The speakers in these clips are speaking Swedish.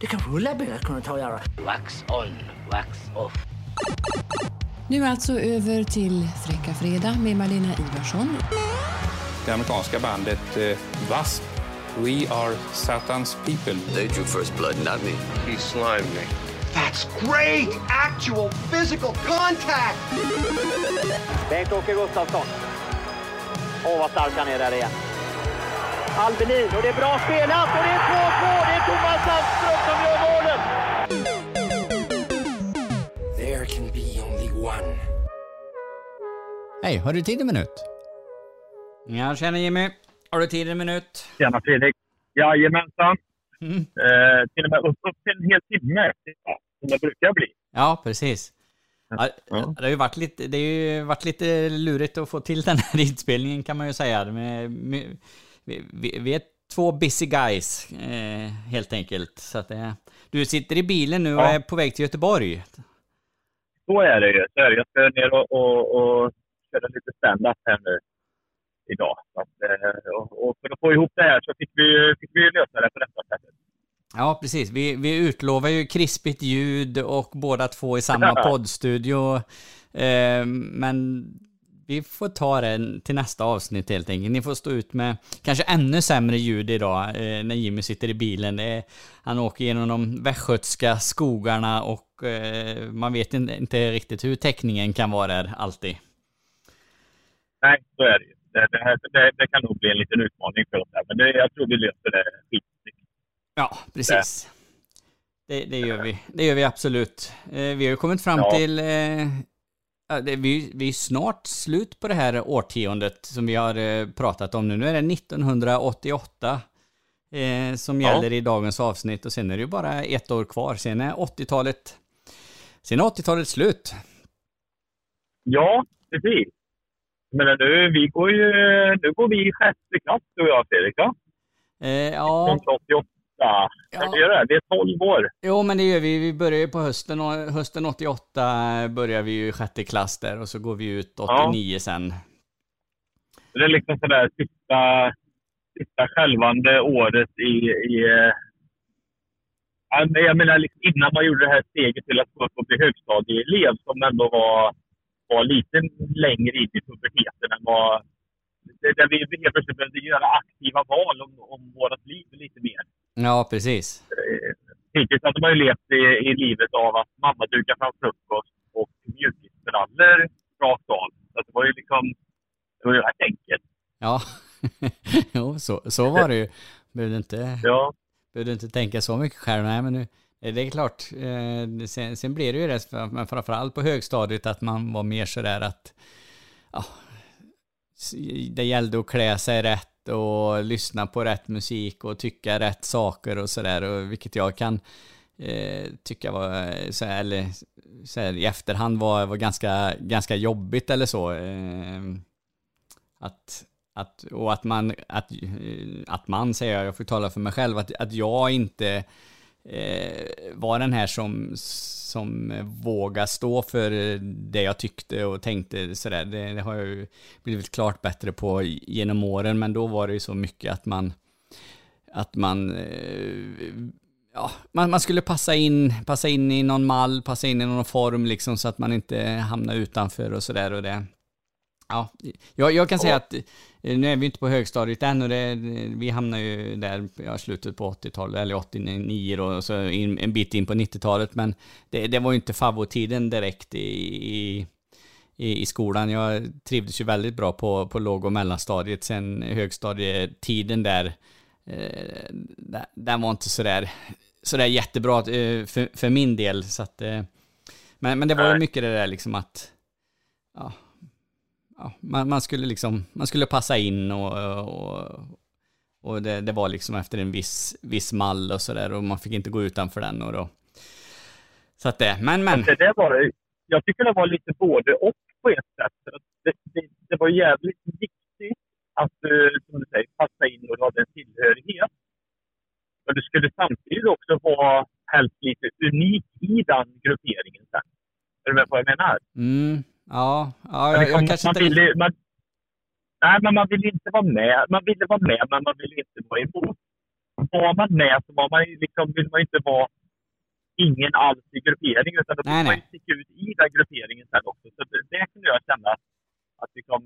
Det kanske hade kunnat ta och göra. Wax on, wax off. Nu alltså över till Fräcka Fredag med Malena Ivarsson. Det amerikanska bandet eh, W.A.S.P. We are Satan's people. They drew first blood, not me. He slimed me. That's great! Actual physical contact! Bengt-Åke Gustafsson. Åh, vad stark han är där igen. Albelin, och det är bra spelat och det är 2-2! Thomas Sandström som gör målet! There can be only one. Hej, har du tid en minut? Jag känner Jimmy. Har du tid en minut? Tjena Fredrik. Jajamensan. Mm. Eh, till och med upp, upp till en hel timme, som det brukar bli. Ja, precis. Ja, Ja. Det har ju varit lite, det har ju varit lite lurigt att få till den här inspelningen kan man ju säga. Med, vi, vi- vi är två busy guys, eh, helt enkelt. Så att, eh, du sitter i bilen nu och Ja. är på väg till Göteborg. Så är det ju. Så är det. Jag ska ner och, och, och köra lite stand-up här nu idag. Så att, eh, och, och för att få ihop det här så fick vi, fick vi lösa det på detta sättet. Ja, precis. Vi, vi utlovar ju krispigt ljud och båda två i samma poddstudio. Eh, men vi får ta det till nästa avsnitt helt enkelt. Ni får stå ut med kanske ännu sämre ljud idag eh, när Jimmy sitter i bilen. Är, han åker genom de västgötska skogarna och eh, man vet inte, inte riktigt hur täckningen kan vara där alltid. Nej, så är det ju. Det, det, det, det kan nog bli en liten utmaning för oss här, men det, jag tror vi löser det skitsnyggt. Ja, precis. Det, det gör vi. Det gör vi absolut. Eh, vi har ju kommit fram Ja. till... Ja, vi, vi är snart slut på det här årtiondet som vi har eh, pratat om nu. Nu är det 1988 eh, som Ja. gäller i dagens avsnitt och sen är det ju bara ett år kvar. Sen är 80-talet... Sen är 80-talet slut. Ja, precis. Men nu, vi går ju, nu går vi i sjätte klass du och jag Fredrik. Ja? Eh, ja, 1988. Kan vi göra det? Det är 12 år. jo men det gör vi. Vi börjar ju på hösten och hösten 88 börjar vi ju i sjätte klass där och så går vi ut 89 sen. Det är liksom sådär sista, sista skälvande året i... i eh, ja, jag menar liksom innan man gjorde det här steget till att gå upp och bli högstadieelev som ändå var, var lite längre in i puberteten än vad... det- Där vi helt plötsligt behövde göra aktiva val om, om vårt liv lite mer. Ja, precis. Eh, Hittills hade man ju levt i, i livet av att mamma dukar fram frukost och mjukisbrallor rakt av. Så det var ju liksom... Det var ju rätt enkelt. Ja, jo, så, så var det ju. Behövde inte, Ja. behövde inte tänka så mycket själv. Nej, men nu, det är klart. Eh, sen, sen blir det ju det, men framförallt på högstadiet, att man var mer sådär att ja, det gällde att klä sig rätt och lyssna på rätt musik och tycka rätt saker och sådär. Vilket jag kan eh, tycka var, eh, så här, eller så här, i efterhand var, var ganska, ganska jobbigt eller så. Eh, att, att, och att man, att, eh, att man säger jag, jag får tala för mig själv, att, att jag inte eh, var den här som, som vågar stå för det jag tyckte och tänkte sådär. Det, det har jag ju blivit klart bättre på genom åren, men då var det ju så mycket att man, att man, eh, ja, man, man skulle passa in, passa in i någon mall, passa in i någon form liksom så att man inte hamnar utanför och sådär och det. Ja, jag, jag kan säga att nu är vi inte på högstadiet än och det, vi hamnar ju där ja, slutet på 80-talet, eller 89 då, och så in, en bit in på 90-talet, men det, det var ju inte favorittiden direkt i, i, i, skolan. Jag trivdes ju väldigt bra på, på låg och mellanstadiet, sen högstadietiden där, eh, den var inte sådär, sådär jättebra eh, för, för min del, så att, eh, men, men det var ju mycket det där liksom att, ja, ja, man, man skulle liksom, man skulle passa in och, och, och det, det var liksom efter en viss, viss mall och sådär och man fick inte gå utanför den och då. Så att det, men men. Det där var, jag tycker det var lite både och på ett sätt. Det, det, det var jävligt viktigt att som du säger, passa in och du hade en tillhörighet. Men du skulle samtidigt också vara helst lite unik i den grupperingen sen. Är du med på vad jag menar? Mm, ja, ja jag, jag kanske man inte... ville, man, nej, men man ville inte vara med. Man ville vara med, men man ville inte vara emot. var man med så var man liksom, vill man inte vara ingen alls i gruppering utan då Nej, vill man sticka ut i den grupperingen sen också. Så det, det kunde jag känna att liksom,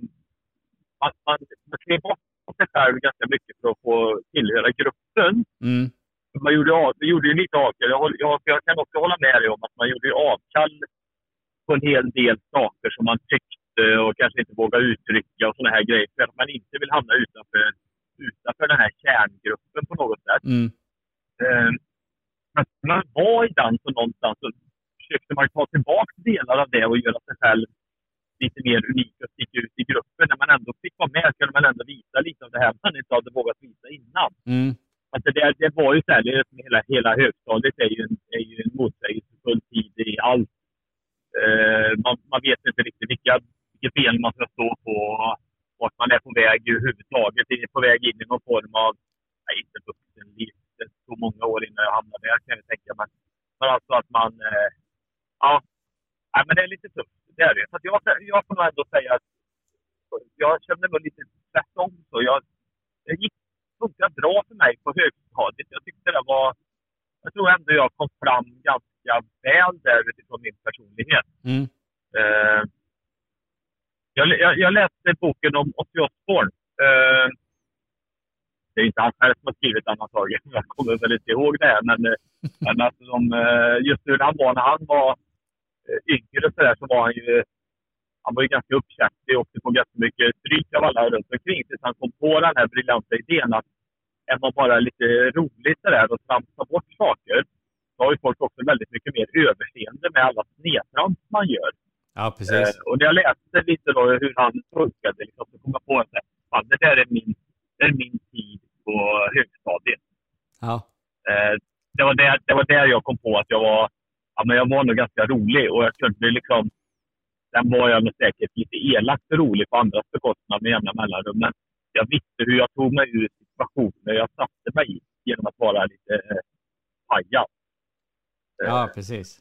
man, man, man klev bort sig själv ganska mycket för att få tillhöra gruppen. Mm. Man gjorde, av, gjorde ju lite avkall. Jag, jag, jag kan också hålla med dig om att man gjorde avkall på en hel del saker som man tyckte och kanske inte vågade uttrycka och såna här grejer för att man inte vill hamna utanför, utanför den här kärngruppen på något sätt. Mm. Men när man var i dans och någonstans så försökte man ta tillbaka delar av det och göra sig själv lite mer unik och sticka ut i gruppen. När man ändå fick vara med kunde man ändå visa lite av det här man inte hade vågat visa innan. Mm. Alltså det, det var ju så här, det hela, hela högstadiet är ju en, är ju en motsägelsefull tid i allt. Eh, man, man vet inte riktigt vilka, vilket ben man ska stå på och vart man är på väg överhuvudtaget. Det är på väg in i någon form av, nej inte vuxenliv, det tog många år innan jag hamnade där kan jag tänka mig. Men alltså att man, eh, ja, nej, men det är lite tufft. Det är det. Så att jag, jag får nog ändå säga att jag kände mig lite tvärtom. Så jag, det gick funkade bra för mig på högstadiet. Jag tyckte det var... Jag tror ändå jag kom fram ganska väl där utifrån min personlighet. Mm. Eh, jag, jag, jag läste boken om Ozzy Osbourne. Eh, det är inte han själv som har skrivit den antagligen. Jag kommer väl inte ihåg det. här, Men, eh, men alltså, de, eh, just hur han var när han var eh, yngre så, där, så var han ju han var ju ganska uppkäftig och åkte på ganska mycket stryk av alla runt omkring tills han kom på den här briljanta idén att är man bara lite roligt sådär och tramsar bort saker så har ju folk också väldigt mycket mer överseende med alla snedtrams man gör. Ja, precis. Eh, och när jag läste lite då hur han funkade liksom, så kom jag på att fan, det där är min, det är min tid på högstadiet. Ja. Eh, det, var där, det var där jag kom på att jag var, ja, men jag var nog ganska rolig och jag kunde liksom Sen var jag säkert lite elakt rolig på andras bekostnad med jämna mellanrum. Men jag visste hur jag tog mig ur situationer jag satte mig i genom att vara lite eh, pajad. Ja, precis.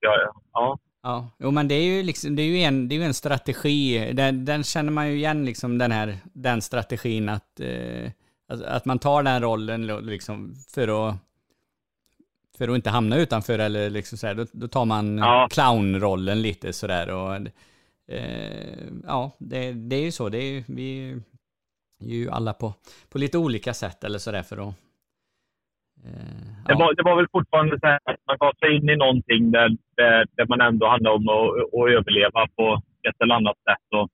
Jag, ja. Ja, jo men det är ju liksom, det är ju en, det är ju en strategi, den, den känner man ju igen liksom den här, den strategin att, eh, att, att man tar den rollen liksom för att, för att inte hamna utanför eller liksom sådär, då, då tar man Ja. clownrollen lite sådär och eh, ja, det, det är ju så, det är vi ju alla på, på lite olika sätt eller sådär för att eh, Det, ja. var, det var väl fortfarande så att man gav sig in i någonting där, där, där man ändå handlade om att, att överleva på ett eller annat sätt. Och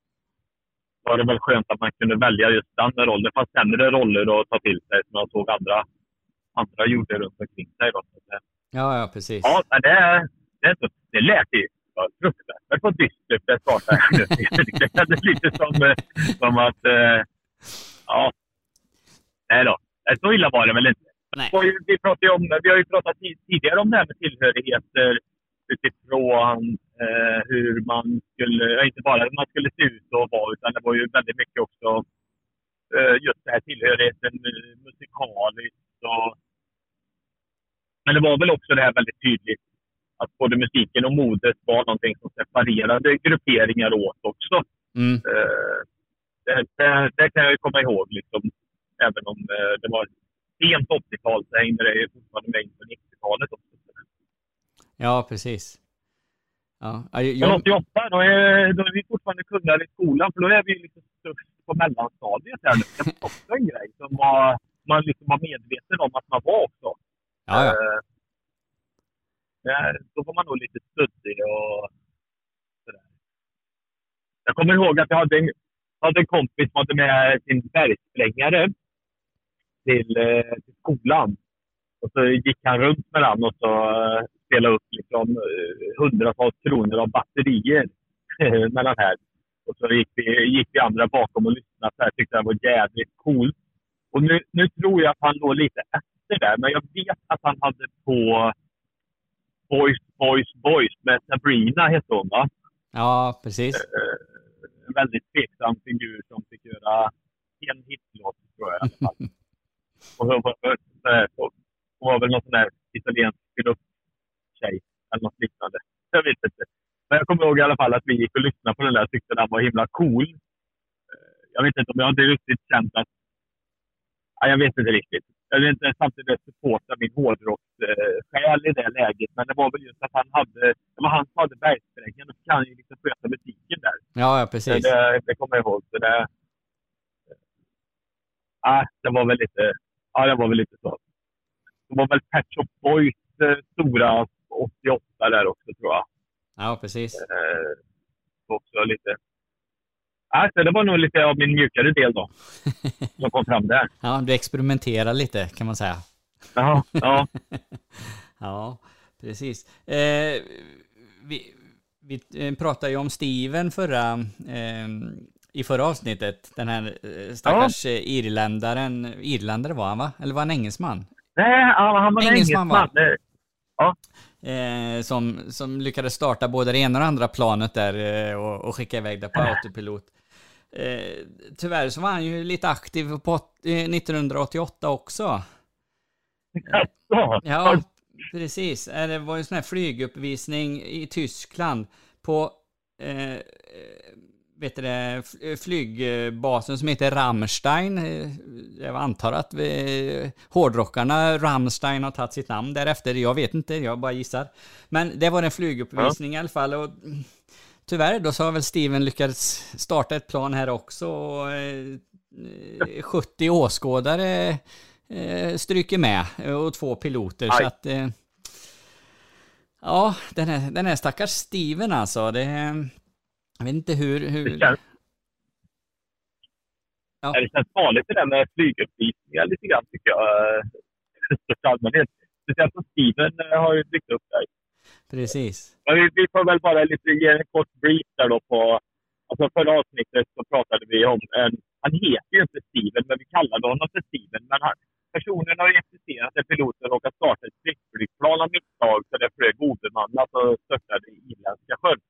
var det väl skönt att man kunde välja just den rollen. Det fanns sämre roller att ta till sig som jag såg andra, andra gjorde runt omkring sig. Då. Ja, ja precis. Ja, men det, det, det, det lät ju fruktansvärt vad dystert det startade. det kändes lite som, eh, som att... Eh, ja. Nej då. Så illa var det väl inte. Nej. Vi, ju om, vi har ju pratat ti- tidigare om det här med tillhörigheter utifrån eh, hur man skulle, inte bara hur man skulle se ut och vara, utan det var ju väldigt mycket också eh, just det här tillhörigheten musikaliskt och men det var väl också det här väldigt tydligt att både musiken och modet var någonting som separerade grupperingar åt också. Mm. Eh, det, det, det kan jag ju komma ihåg, liksom, även om eh, det var sent 80-tal så hängde det fortfarande med in på 90-talet också. Ja, precis. Ja, jag, 88, då är, då är vi fortfarande kungar i skolan, för då är vi liksom störst på mellanstadiet här. Det var också en grej som var, man liksom var medveten om att man var också. ja, ja. Eh, då var man nog lite stöddig och sådär. Jag kommer ihåg att jag hade en, hade en kompis som hade med sin bergsprängare till, eh, till skolan. Och så gick han runt med den och så eh, spelade upp liksom, eh, hundratals kronor av batterier med den här. Och så gick vi, gick vi andra bakom och lyssnade. Så här, tyckte det var jävligt coolt. Och nu, nu tror jag att han låg lite efter där, men jag vet att han hade på Boys, Boys, Boys med Sabrina hette hon va? ja, precis. En väldigt tveksam figur som fick göra en hitlåt tror jag i alla fall. Och hon var, hon var väl någon sån där italiensk grupptjej eller något liknande. Jag vet inte. Men jag kommer ihåg i alla fall att vi gick och lyssnade på den där och tyckte den var himla cool. Eh, Jag vet inte om jag hade riktigt känt att ja, jag vet inte riktigt. Jag vill inte samtidigt supporta min hårdrockssjäl i det läget. Men det var väl just att han hade, det var han som hade bergsträngen och så kan ju liksom sköta musiken där. Ja, ja precis. Det, det kommer jag ihåg. Så det, ja, det var väl lite, ja det var väl lite så. Det var väl Pet Shop Boys eh, stora 88 där också tror jag. Ja, precis. Eh, också lite. Alltså, det var nog lite av min mjukare del då. Som kom fram där. Ja, du experimenterar lite kan man säga. Ja, ja. ja, precis. Eh, vi, vi eh, pratade ju om Steven förra, eh, i förra avsnittet. Den här eh, stackars ja. irländaren. Irländare var han va? Eller var han engelsman? Nej, han var engelsman. engelsman. Ja. Eh, som, som lyckades starta både det ena och det andra planet där eh, och, och skicka iväg det på autopilot. Eh, tyvärr så var han ju lite aktiv på 1988 också. Ja, precis. Det var en sån här flyguppvisning i Tyskland på eh, vet det, flygbasen som heter Rammstein. Jag antar att vi, hårdrockarna Rammstein har tagit sitt namn därefter. Jag vet inte, jag bara gissar. Men det var en flyguppvisning ja. i alla fall. Och tyvärr då så har väl Steven lyckats starta ett plan här också. Och, eh, 70 åskådare eh, stryker med och två piloter. Aj. Så att... Eh, ja, den här, den här stackars Steven alltså. Det, jag vet inte hur... hur... Det, känns... Ja. det känns farligt det där med flyguppvisningar lite grann tycker jag. I allmänhet. Speciellt som Steven eh, har ju byggt upp där. Precis. Men vi, vi får väl bara lite, ge en kort brief där då på... Alltså förra avsnittet så pratade vi om en... Han heter ju inte Steven, men vi kallade honom för Steven. Men han, personen har existerat när piloten råkade starta ett stridsflygplan av misstag så det flög obemannat och störtade i Irländska sjön.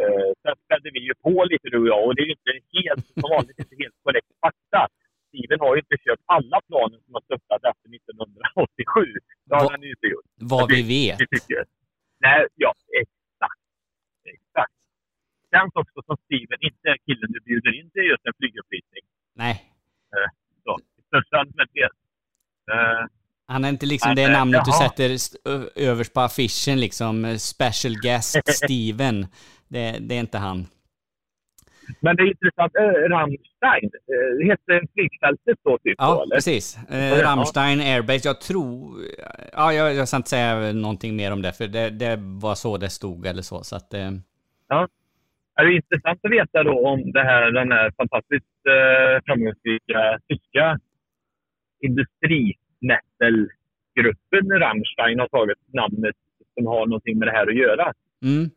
Eh, sen spädde vi ju på lite du och jag och det är ju inte helt, som vanligt inte helt korrekt fakta. Steven har ju inte köpt alla planen som har störtat efter 1987. Det har han ju inte gjort. Vad vi vet. Det tycker jag. Nej, ja, exakt. Exakt. Känns också som Steven inte är killen du bjuder in till just en flyguppvisning. Nej. Eh, så, i största allmänhet. Eh, han är inte liksom det namnet du sätter överst på affischen liksom, eh, special guest Steven. Det, det är inte han. Men det är intressant. Äh, Rammstein, äh, heter flygfältet då? Typ, ja, då, precis. Äh, Rammstein Airbase. Jag tror... Ja, jag, jag ska inte säga någonting mer om det, för det, det var så det stod eller så. så att, äh... Ja. Det är intressant att veta då om det här, den här fantastiskt äh, framgångsrika tyska industrimetalgruppen Rammstein har tagit namnet som har någonting med det här att göra. Mm.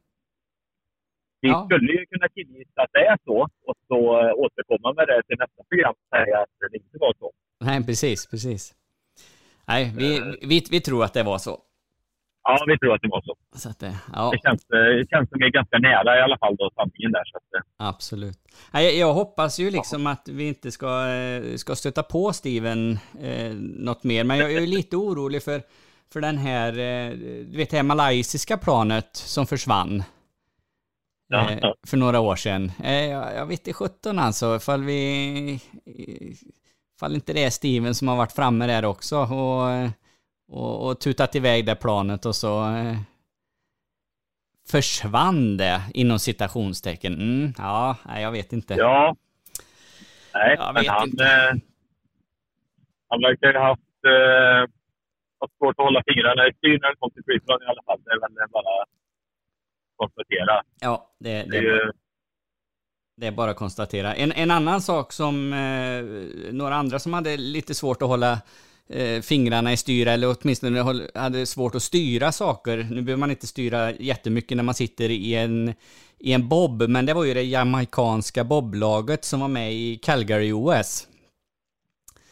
Vi ja. skulle ju kunna killgissa att det är så och så eh, återkomma med det till nästa program och säga att det inte var så. Nej, precis, precis. Nej, vi, uh, vi, vi tror att det var så. Ja, vi tror att det var så. så att, ja. det, känns, eh, det känns som vi är ganska nära i alla fall då, sanningen där. Så att, Absolut. Jag, jag hoppas ju liksom ja. att vi inte ska, ska stöta på Steven eh, något mer, men jag är lite orolig för, för den här, eh, du vet det här malaysiska planet som försvann. Ja. Eh, för några år sedan. Eh, jag vet inte sjutton alltså, ifall vi... Ifall inte det är Steven som har varit framme där också och, och, och tutat iväg det planet och så eh, försvann det inom citationstecken. Mm, ja, jag vet inte. Ja. Nej, jag men han, eh, han verkar ha haft, eh, haft svårt att hålla fingrarna i styr när det kom till flygplan i alla fall. Det är väl bara konstatera. Ja, det, det, är, bara, det är bara att konstatera. En, en annan sak som eh, några andra som hade lite svårt att hålla eh, fingrarna i styr eller åtminstone hade svårt att styra saker. Nu behöver man inte styra jättemycket när man sitter i en, i en bob, men det var ju det jamaikanska boblaget som var med i Calgary OS.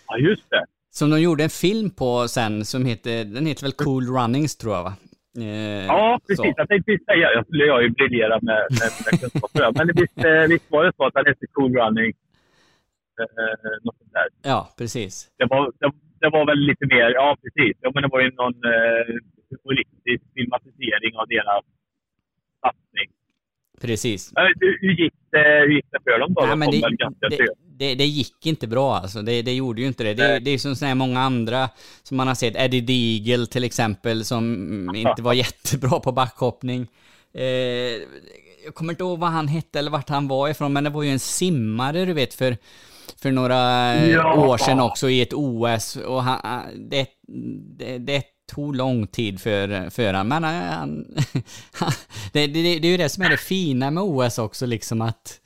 Ja, just det. Som de gjorde en film på sen som heter, den heter väl Cool Runnings tror jag va? Eh, ja, precis. Så. Jag tänkte säga, jag skulle jag ju briljera med, med mina kunskaper. Men visst, eh, visst var det så att han hette Cool Running? Eh, något sånt där. Ja, precis. Det var, det, det, var väl lite mer, ja precis. Ja, men det var ju någon eh, humoristisk filmatisering av deras satsning. Precis. Hur, hur gick hur gick det för dem då? Nej, De men kom det, det, det, det gick inte bra alltså. Det, det gjorde ju inte det. Det, det är som sådana här många andra som man har sett. Eddie Deagle till exempel som inte var jättebra på backhoppning. Eh, jag kommer inte ihåg vad han hette eller vart han var ifrån, men det var ju en simmare du vet för, för några Ja. år sedan också i ett OS. Och han- det, det, det tog lång tid för, för eh, han, men han, han, det, det, det är ju det som är det fina med OS också, liksom att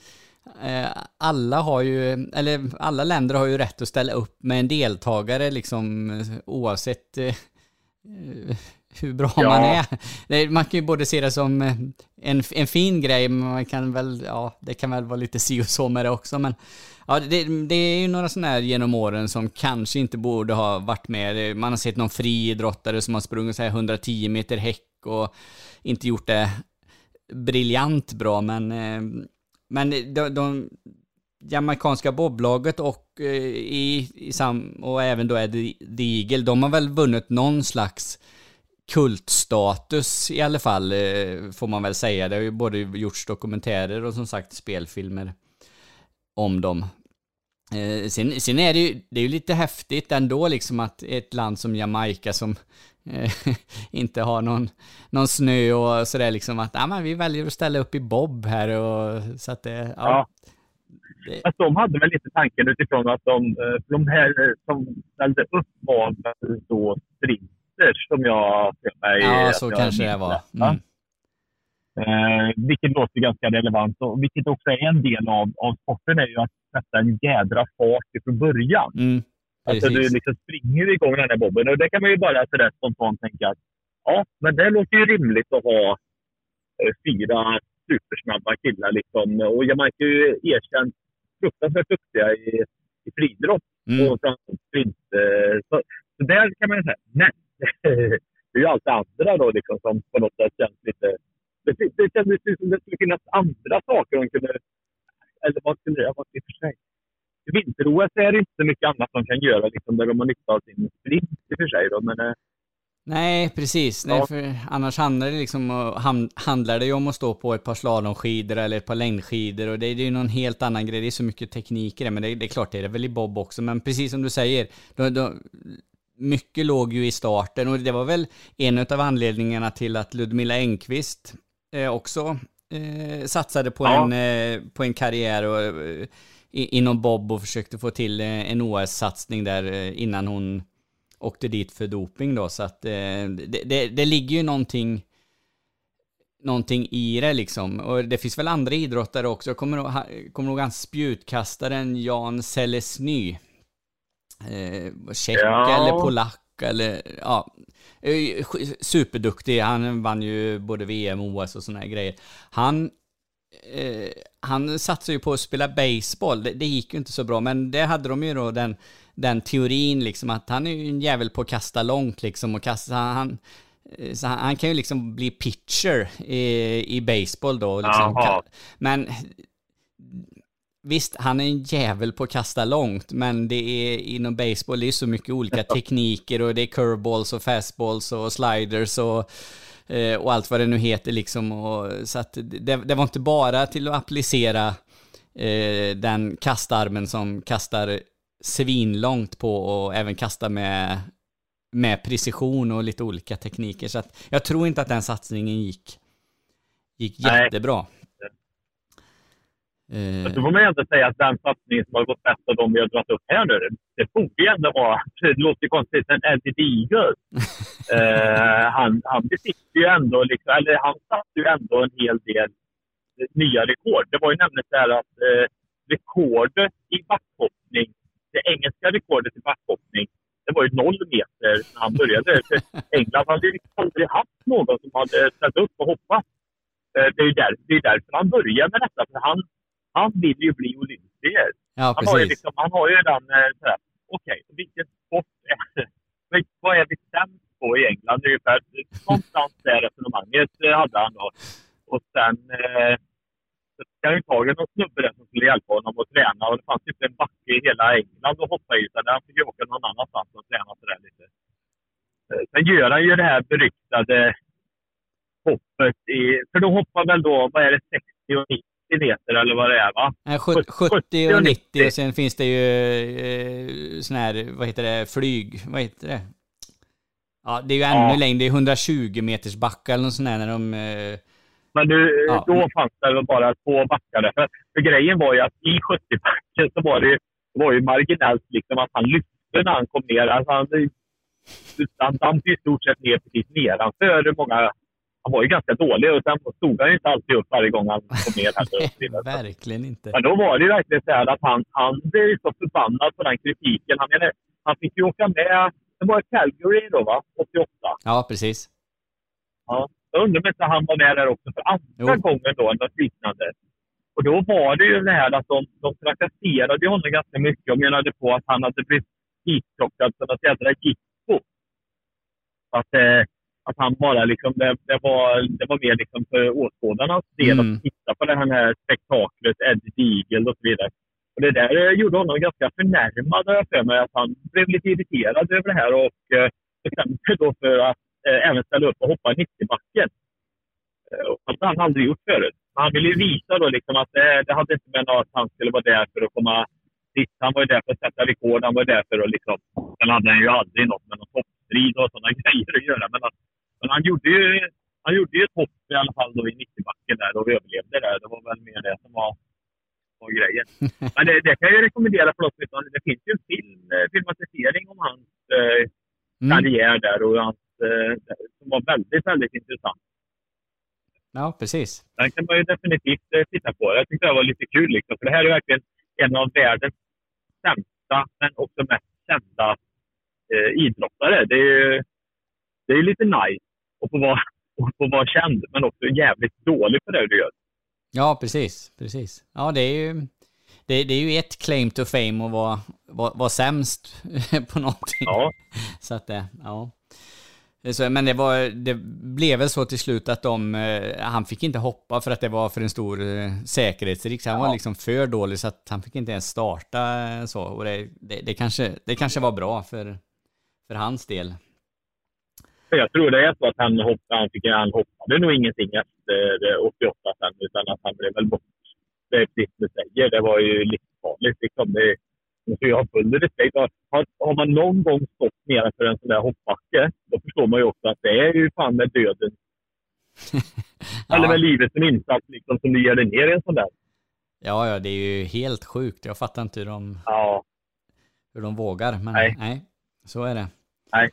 eh, alla har ju, eller alla länder har ju rätt att ställa upp med en deltagare liksom eh, oavsett eh, hur bra Ja. man är. Man kan ju både se det som eh, en, en fin grej, men man kan väl, ja, det kan väl vara lite si och så med det också, men ja, det, det är ju några sådana här genom åren som kanske inte borde ha varit med. Man har sett någon friidrottare som har sprungit så här 110 meter häck och inte gjort det briljant bra, men, eh, men de, de jamaicanska boblaget och, eh, i, i sam, och även då Eddie Eagle, de har väl vunnit någon slags kultstatus i alla fall, eh, får man väl säga. Det har ju både gjorts dokumentärer och som sagt spelfilmer om dem. Eh, sen, sen är det ju, det är ju lite häftigt ändå liksom att ett land som Jamaica som eh, inte har någon, någon snö och sådär liksom att ja, men vi väljer att ställa upp i bob här och så att det, ja. Ja. Det- Fast de hade väl lite tanken utifrån att de, de här som ställde upp var då sprinters som jag för mig. Ja, så kanske det var. va? Mm. Eh, vilket låter ganska relevant och vilket också är en del av, av sporten är ju att sätta en jädra fart ifrån början. Mm, Alltså du liksom springer igång den här bobben och det kan man ju bara sådär spontant tänka att ja, men det låter ju rimligt att ha eh, fyra supersnabba killar liksom. Och Jamaica är ju erkänt fruktansvärt duktiga i, i friidrott Mm. och sprint. eh, Så, så där kan man ju säga, men det är ju allt det andra då liksom som på något sätt känns lite... Det, det kändes ju som det skulle finnas andra saker de kunde... Eller vad skulle det varit i och för sig? I vinter-OS är det inte så mycket annat de kan göra liksom, där de har nytta av sin sprint i och för sig. Då, men, eh, Nej, precis. Nej, Ja. för annars handlar det, liksom, handlar det ju om att stå på ett par slalomskidor eller ett par längdskidor och det, det är ju någon helt annan grej. Det är så mycket teknik i det, men det, det är klart det är det väl i bob också. Men precis som du säger, då, då, mycket låg ju i starten och det var väl en av anledningarna till att Ludmilla Engqvist eh, också eh, satsade på, Ja. en, eh, på en karriär och, eh, inom bob och försökte få till eh, en OS-satsning där eh, innan hon åkte dit för doping då, så att det, det, det ligger ju någonting någonting i det liksom. Och det finns väl andra idrottare också. Jag kommer kommer ihåg han spjutkastaren Jan Selesny. Eh, Tjeck Ja. eller polack eller ja. Eh, Superduktig. Han vann ju både VM, OS och såna här grejer. Han eh, han satsade ju på att spela baseball. Det, det gick ju inte så bra, men det hade de ju då den, den teorin liksom att han är ju en jävel på att kasta långt liksom och kasta, han, eh, så han, han kan ju liksom bli pitcher i, i baseball då. Liksom. Men visst, han är en jävel på att kasta långt, men det är inom baseball, det är så mycket olika tekniker och det är curveballs och fastballs och sliders och eh, och allt vad det nu heter liksom. Och, så att det, det var inte bara till att applicera eh, den kastarmen som kastar svinlångt på och även kasta med, med precision och lite olika tekniker. Så att jag tror inte att den satsningen gick, gick Nej. Eh, Men då får man ändå säga att den satsningen som har gått bäst av de vi har dragit upp här nu, det borde ju ändå vara, det låter ju konstigt, en Eddie Deagle. eh, han, han besitter ju ändå, liksom, eller han satte ju ändå en hel del nya rekord. Det var ju nämligen så här att eh, rekordet i backhoppning, det engelska rekordet i backhoppning, det var ju noll meter när han började. För England hade ju liksom aldrig haft någon som hade ställt upp och hoppat. Eh, det är ju där, det är därför han började med detta. För han, han vill ju bli olympier. ja, Han har, ju liksom, han har ju den eh, okej, vilken sport är det? Vad är vi sämst på i England? Ungefär någonstans där resonemanget eh, hade han då. Och sen eh, så han ju i någon snubbe där som skulle hjälpa honom att träna. Och det fanns ju inte en backe i hela England att hoppa i. Utan han fick ju åka någon annanstans och träna sådär lite. Eh, Sen gör han ju det här beryktade hoppet i... För de hoppar väl då, vad är det, 60 och 90 meter eller vad det är va? Nej, 70, 70 och 90 och sen finns det ju eh, sån här, vad heter det, flyg, vad heter det? Ja, det är ju ännu Ja. längre, det är 120 meters backa eller något sånt där när de... Eh, Men du, Ja. då fanns det väl bara två backar. För, för grejen var ju att i 70-backen så var det, ju- var ju marginellt liksom att han lyfte när han kom ner. Alltså han, han damp i stort sett ner precis nedanför många... Han var ju ganska dålig och sen stod han inte alltid upp varje gång han kom ner. Vidare. verkligen inte. Men då var det ju verkligen så här att han, han blev så förbannad på den kritiken. Han, menar, han fick ju åka med, det var i Calgary då va, 88. Ja, precis. Ja. Jag undrar om inte han var med där också för andra Jo. gången då, något liknande. Och då var det ju det här att de, de trakasserade honom ganska mycket och menade på att han hade blivit hitplockad för något jädra jippo. Att, eh, att han bara liksom, det, det, var, det var mer liksom för åskådarnas del Mm. att titta på det här spektaklet, Eddie Deagle och så vidare. Och det där eh, gjorde honom ganska förnärmad har jag för mig. Att han blev lite irriterad över det här och eh, bestämde sig då för att eh, även ställa upp och hoppa 90-backen. Eh, hade han aldrig gjort förut. Men Han ville ju visa då liksom att det, det hade inte med att han skulle vara där för att komma dit. Han var ju där för att sätta rekord. Han var ju där för att liksom... Sen hade han ju aldrig något med någon toppstrid och sådana grejer att göra. Men, han, men han gjorde ju han gjorde ju ett hopp i alla fall då i 90-backen där och överlevde där. Det var väl mer det som var, var grejen. Men det, det kan jag rekommendera för oss. Det finns ju en film, eh, filmatisering om hans eh, Mm. karriär där och hans, eh, som var väldigt, väldigt intressant. Ja, precis. Den kan man ju definitivt eh, titta på. Jag tyckte det var lite kul liksom, för det här är verkligen en av världens sämsta men också mest kända eh, idrottare. Det är ju det är lite nice att få vara, att få vara känd men också jävligt dålig på det du gör. Ja, precis. Precis. Ja, det är ju... Det, det är ju ett claim to fame att vara, vara, vara sämst på någonting. Ja. Så att det, ja. Så, men det, var, det blev väl så till slut att de, eh, han fick inte hoppa för att det var för en stor eh, säkerhetsrisk. Han var liksom för dålig så att han fick inte ens starta eh, så. Och det, det, det, kanske, det kanske var bra för, för hans del. Jag tror det är så att han, hoppade, han, fick, han hoppade nog ingenting efter eh, 88 sen utan att han blev väl bort. Det är precis som du säger. Det var ju livsfarligt. Liksom. Det, så jag har full respekt. Har, har man någon gång stått nere för en sån där hoppbacke, då förstår man ju också att det är ju fan med döden. Eller med livet som insats liksom, som du ger dig ner i en sån där. Ja, ja, det är ju helt sjukt. Jag fattar inte hur de, Ja, hur de vågar. Men Nej. nej, så är det. nej.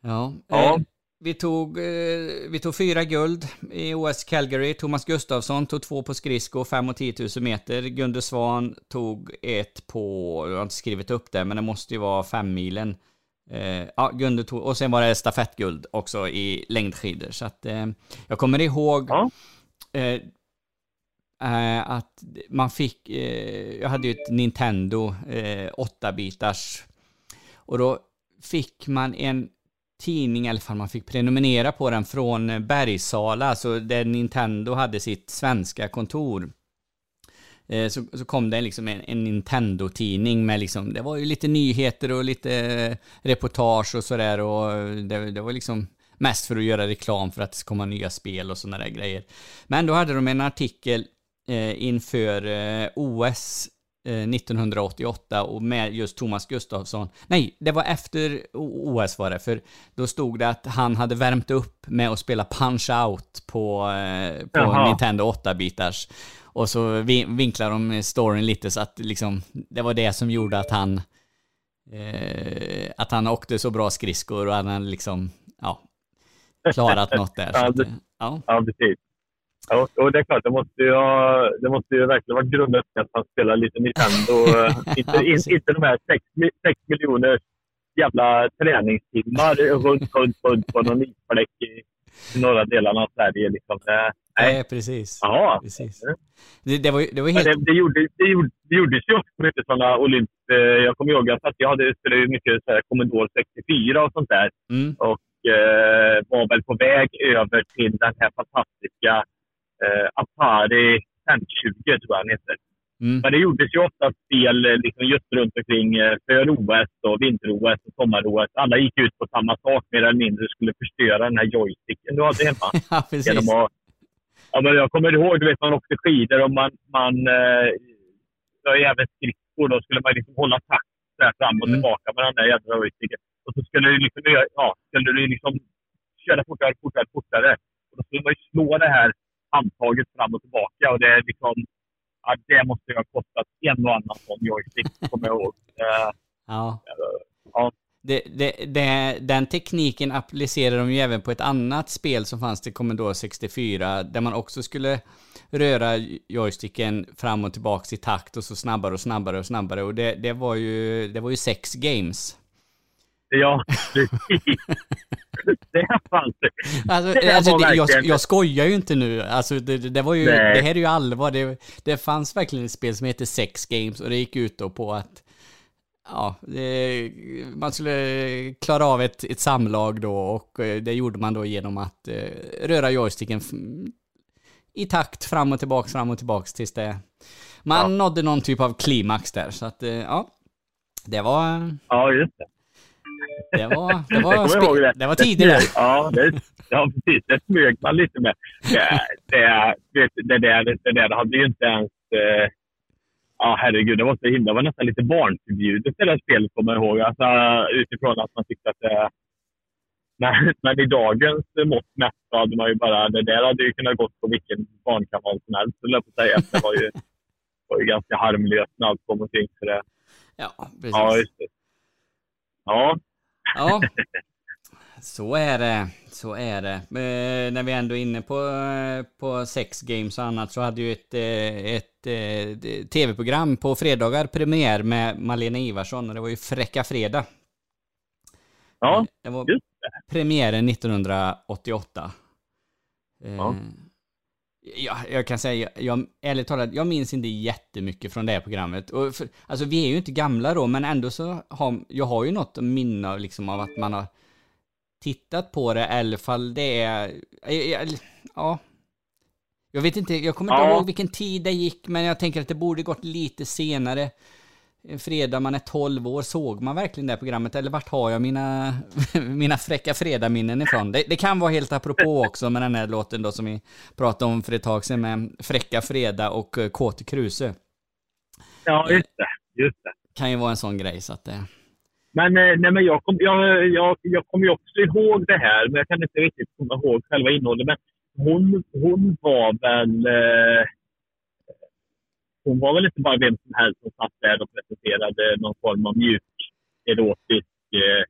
Ja. Ja. Eh, vi, tog, eh, vi tog fyra guld i OS Calgary. Thomas Gustafsson tog två på skridsko, fem och 10 000 meter. Gunde Svan tog ett på, jag har inte skrivit upp det, men det måste ju vara fem milen. Eh, ja, Gunde tog, och sen var det stafettguld också i längdskidor. Så att eh, jag kommer ihåg Ja. eh, att man fick, jag hade ju ett Nintendo eh, 8-bitars och då fick man en tidning, eller fall man fick prenumerera på den från eh, Bergsala, alltså där Nintendo hade sitt svenska kontor. Eh, så, så kom det liksom en, en Nintendo-tidning med liksom, det var ju lite nyheter och lite eh, reportage och sådär och det, det var liksom mest för att göra reklam för att det ska komma nya spel och sådana där grejer. Men då hade de en artikel eh, inför eh, OS 1988 och med just Thomas Gustafsson. Nej, det var efter OS var det, för då stod det att han hade värmt upp med att spela Punch-Out på, eh, på Jaha. Nintendo 8-bitars. Och så vi- vinklar de storyn lite så att liksom, det var det som gjorde att han eh, att han åkte så bra skridskor och han hade liksom, ja, klarat något där. Ja, det- eh, ja. Ja, precis. Ja, och det är klart, det måste ju, ha, det måste ju verkligen vara grundat att han spelar lite Nintendo. eh, inte, in, inte de här sex, mi- sex miljoner jävla träningstimmar runt, runt, runt på någon isfläck i, norra delarna av Sverige. Liksom. Det, nej. Nej, precis. Jaha. precis. Det, det, var, ju- det var Men helt... det, det, gjorde, det, gjorde, det gjordes ju också mycket sådana olymp... eh, Jag kommer ihåg att jag hade spelade mycket så här Commodore 64 och sånt där. Mm. Och eh, var väl på väg över till den här fantastiska eh, Atari 520 tror jag den heter. Mm. Men det gjordes ju ofta spel eh, liksom just runt omkring eh, för OS och vinter-OS och sommar-OS. Alla gick ut på samma sak mer eller mindre. skulle förstöra den här joysticken du hade hemma. Ja, precis. genom att Ja, men jag kommer ihåg, du vet man åkte skidor och man, man eh, ja, även skridskor. Då skulle man liksom hålla takt där fram och Mm. tillbaka med den där jädra joysticken. Och så skulle du liksom, ja, skulle du liksom köra fortare, fortare, fortare. Och då skulle man ju slå det här handtaget fram och tillbaka. Och det är liksom, ja, det måste ju ha kostat en och annan sån joystick, kommer jag ihåg. Eh, Ja. ja. Det, det, det, den tekniken applicerar de ju även på ett annat spel som fanns till Commodore 64, där man också skulle röra joysticken fram och tillbaks i takt och så snabbare och snabbare och snabbare. Och det, det, var, ju, det var ju sex games. Ja, det fanns det. Alltså, Det alltså, det, jag, jag skojar ju inte nu. Alltså, det, det var ju, Nej. det här är ju allvar. Det, det fanns verkligen ett spel som heter Sex Games och det gick ut då på att ja, man skulle klara av ett, ett samlag då och eh, det gjorde man då genom att eh, röra joysticken i takt fram och tillbaks, fram och tillbaks tills det man nådde någon typ av klimax där. Så att, eh, ja, det var, Ja, just det. Det var, det Jag var, spe- ihåg det. det var tidigare. Ja, det, ja, precis. Det smög man lite med. Det, det, det, där, det där hade ju inte ens... Eh, ja, herregud. Det var så himla... Det var nästan lite barnförbjudet det där spelet, kommer jag ihåg. Alltså, utifrån att man tyckte att det... Men, men i dagens mått mätt så hade man ju bara... Det där hade ju kunnat gått på vilken barnkanal som helst, skulle jag på säga. Det var ju, var ju ganska harmlöst med allt om och kring. Så det, Ja, precis. ja, just det. Ja, Ja, så är det. Så är det. Eh, när vi ändå är inne på, eh, på sex games och annat så hade ju ett, eh, ett eh, tv-program på fredagar premiär med Malena Ivarsson och det var ju Fräcka Fredag. ja Det var just premiären 1988. Eh, Ja. Ja, jag kan säga, jag, ärligt talat, jag minns inte jättemycket från det här programmet. Och för, alltså vi är ju inte gamla då, men ändå så har, jag har ju något minne av, liksom, av att man har tittat på det, i alla fall det är, ja. Jag vet inte, jag kommer inte Ja. ihåg vilken tid det gick, men jag tänker att det borde gått lite senare. En fredag, man är 12 år, såg man verkligen det programmet? Eller vart har jag mina, mina fräcka fredagminnen ifrån? Det, det kan vara helt apropå också med den här låten då som vi pratade om för ett tag sedan med Fräcka Fredag och eh, Kåte Kruse. ja just det. Just det. Kan ju vara en sån grej så att det... Men, eh, nej, men jag, kom, jag, jag, jag kommer ju också ihåg det här, men jag kan inte riktigt komma ihåg själva innehållet. Men hon, hon var väl... Eh, hon var väl inte bara vem som helst som satt där och presenterade någon form av mjuk, erotisk eh,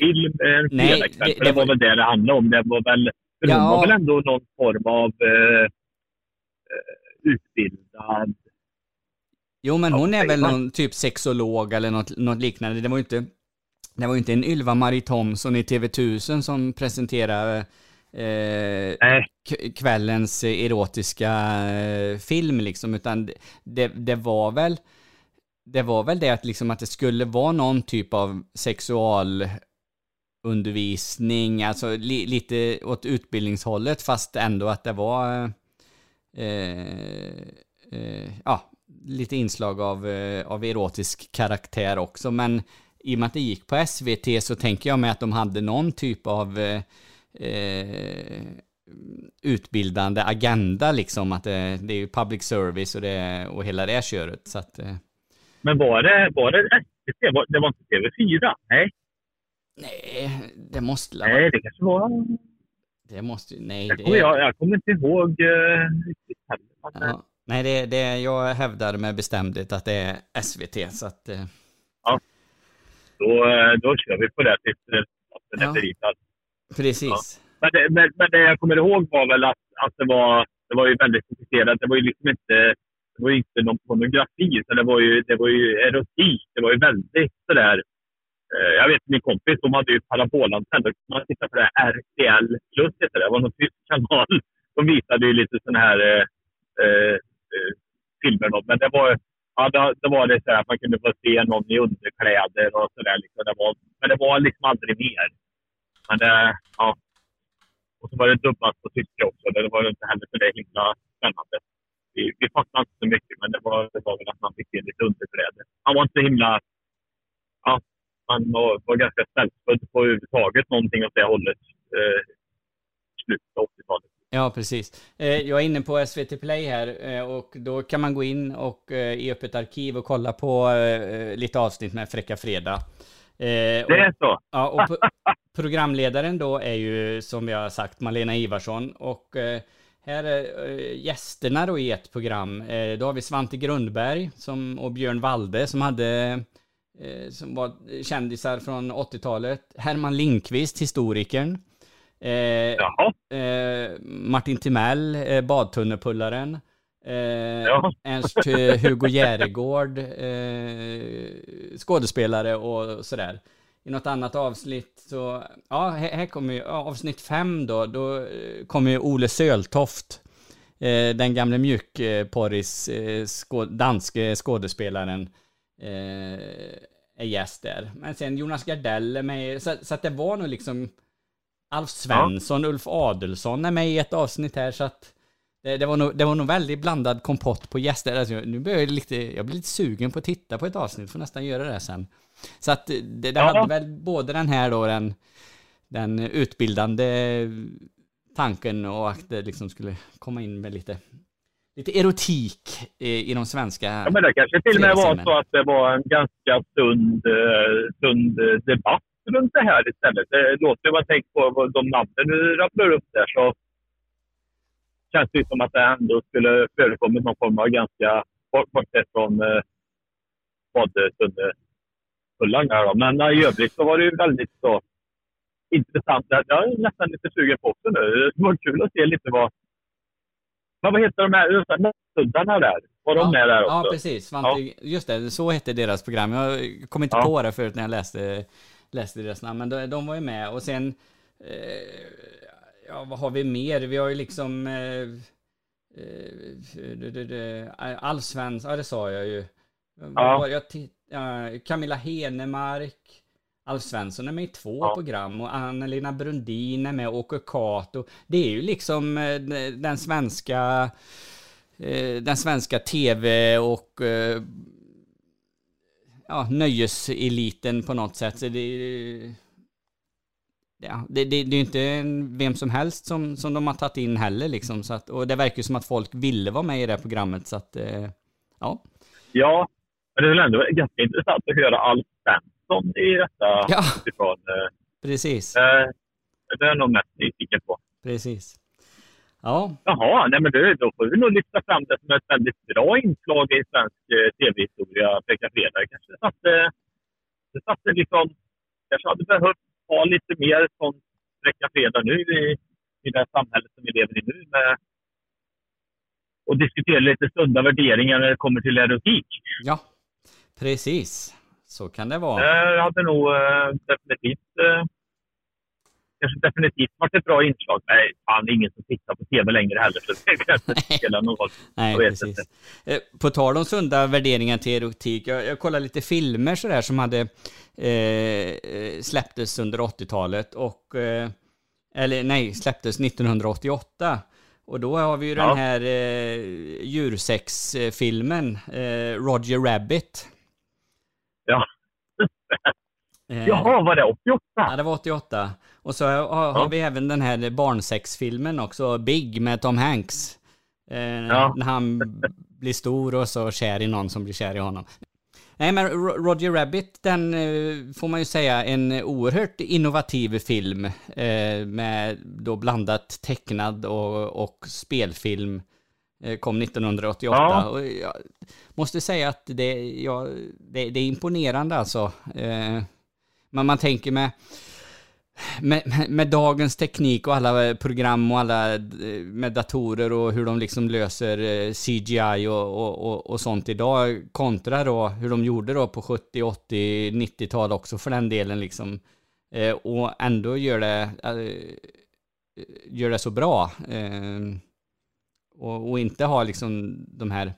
film en Nej, det- det det var väl det det handlade om. Det var väl, för hon Ja. var väl ändå någon form av eh, eh, utbildad... Jo men hon är väl någon typ sexolog eller något, något liknande. Det var ju inte... Det var ju inte en Ylva-Marie Thomsson i TV1000 som presenterade eh, kvällens eh, erotiska eh, film liksom, utan det, det var väl det var väl det att liksom att det skulle vara någon typ av sexualundervisning, alltså li, lite åt utbildningshållet fast ändå att det var eh, eh, ja, lite inslag av, eh, av erotisk karaktär också, men i och med att det gick på SVT så tänker jag mig att de hade någon typ av eh, eh, utbildande agenda liksom, att det, det är ju public service och, det, och hela det köret. Så att, eh, Men var det, var det SVT? Var- Det var inte TV4? Nej. nej, det måste Nej, det kanske var... det måste ju- nej, det, kommer, jag, jag kommer inte ihåg riktigt heller. Ja, nej, det, det, jag hävdar med bestämdhet att det är SVT, så att, eh, Då, eh, då kör vi på det tills eh, Precis. Ja. precis. Men, det, men, men det jag kommer ihåg var väl att, att det, var, det var ju väldigt fokuserat. Det var ju liksom inte, det var ju inte någon pornografi, så det var ju, det var ju erotik. Det var ju väldigt sådär... eh, Jag vet min kompis, de hade ju parabolantenn. Då kunde man titta på det här RTL plus, heter det. det var någon tysk kanal. De visade ju lite sådana här eh, eh, eh, filmer. Då. Men det var, ja, det, det var det så här att man kunde få se någon i underkläder och sådär. Liksom. Det var, men det var liksom aldrig mer. Men det, ja. Och så var det dubbat på tyska också. Det var inte heller så det himla spännande. Vi, vi fattade inte så mycket, men det var, det var väl att man fick se lite underkläder. Han var inte så himla... Ja, han var, var ganska ställfödd på överhuvudtaget någonting åt det hållet. Eh, slutet av 80-talet. Ja, precis. Eh, jag är inne på SVT Play här eh, och då kan man gå in och eh, i öppet arkiv och kolla på eh, eh, lite avsnitt med Fräcka Fredag. Det är så? Ja, och programledaren då är ju som jag har sagt Malena Ivarsson och här är gästerna då i ett program. Då har vi Svante Grundberg som, och Björn Walde som hade som var kändisar från 80-talet. Herman Lindqvist, historikern. Eh, eh, Martin Timell, eh, badtunnepullaren. Eh, Ernst Hugo Järegård, eh, skådespelare och sådär. I något annat avsnitt så, ja, här, här kommer ju, avsnitt fem då, då eh, kommer ju Ole Söltoft, eh, den gamle mjukporris eh, skå, danske skådespelaren, eh, är gäst där. Men sen Jonas Gardell är med, så, så att det var nog liksom Alf Svensson, ja. Ulf Adelsson är med i ett avsnitt här så att det, det, var nog, det var nog väldigt blandad kompott på gäster. Alltså, nu börjar jag lite, jag blir lite sugen på att titta på ett avsnitt, får nästan göra det sen. Så att det, det ja. hade väl både den här då, den, den utbildande tanken och att det liksom skulle komma in med lite, lite erotik i, i de svenska Ja, men det kanske till och med var så att det var en ganska sund, eh, sund debatt runt det här istället. Det låter, om man tänker på de namnen du rabblar upp där, så känns det som att det ändå skulle förekommit någon form av ganska, bortsett från eh, badtunnefullaren där då. Men i övrigt så var det ju väldigt så intressant. Jag är nästan lite sugen på också nu. Det var kul att se lite vad... Men vad heter de här nättundarna där? Var de ja, med där också? Ja, precis. Svante, ja. Just det, så hette deras program. Jag kom inte ja. på det förut när jag läste läste deras namn, men de, de var ju med och sen eh, ja, vad har vi mer? Vi har ju liksom eh, eh, Allsvenskan, ja det sa jag ju. Ja. Jag ja, Camilla Henemark, Alf Svensson är med i två ja. program och Anna-Lena Brundin är med och Åke Cato. Det är ju liksom eh, den svenska eh, den svenska tv och ja, nöjeseliten på något sätt. Så det, ja, det, det, det är ju inte vem som helst som, som de har tagit in heller liksom. Så att, och det verkar ju som att folk ville vara med i det här programmet så att, eh, ja. Ja, men det är väl ändå ganska intressant att höra Alf Svensson i detta ja. utifrån. Eh, Precis. Eh, det är jag nog mest nyfiken på. Precis. Ja. Jaha, nej men då, då får vi nog lyfta fram det som ett väldigt bra inslag i svensk eh, tv-historia, Pekka Fredag. Kanske satte, det satte liksom, kanske hade behövt ha lite mer sånt Pekka Fredag nu i, i det samhället som vi lever i nu med och diskutera lite sunda värderingar när det kommer till erotik. Ja, precis. Så kan det vara. Det hade nog äh, definitivt äh, kanske definitivt varit ett bra inslag. Nej, fan, det är ingen som tittar på tv längre heller, så det kanske spelar någon roll. Nej, precis. Eh, på tal om sunda värderingar till erotik, jag, jag kollade lite filmer sådär som hade eh, släpptes under 80-talet och, eh, eller nej, släpptes 1988. Och då har vi ju ja. den här eh, djursexfilmen, eh, Roger Rabbit. Ja. Eh, Jaha, var det 88? Ja, det var 88. Och så har, har vi även den här barnsexfilmen också, Big med Tom Hanks. Eh. När han blir stor och så kär i någon som blir kär i honom. Nej men Roger Rabbit, den eh, får man ju säga en oerhört innovativ film eh, med då blandat tecknad och, och spelfilm. Eh, kom 1988 ja. och jag måste säga att det, ja, det, det är imponerande alltså. Eh, men man tänker med, med, med, dagens teknik och alla eh, program och alla eh, med datorer och hur de liksom löser eh, CGI och, och, och, och sånt idag kontra då hur de gjorde då på 70, 80, 90-tal också för den delen liksom. Eh, och ändå gör det, eh, gör det så bra. och, och inte ha liksom de här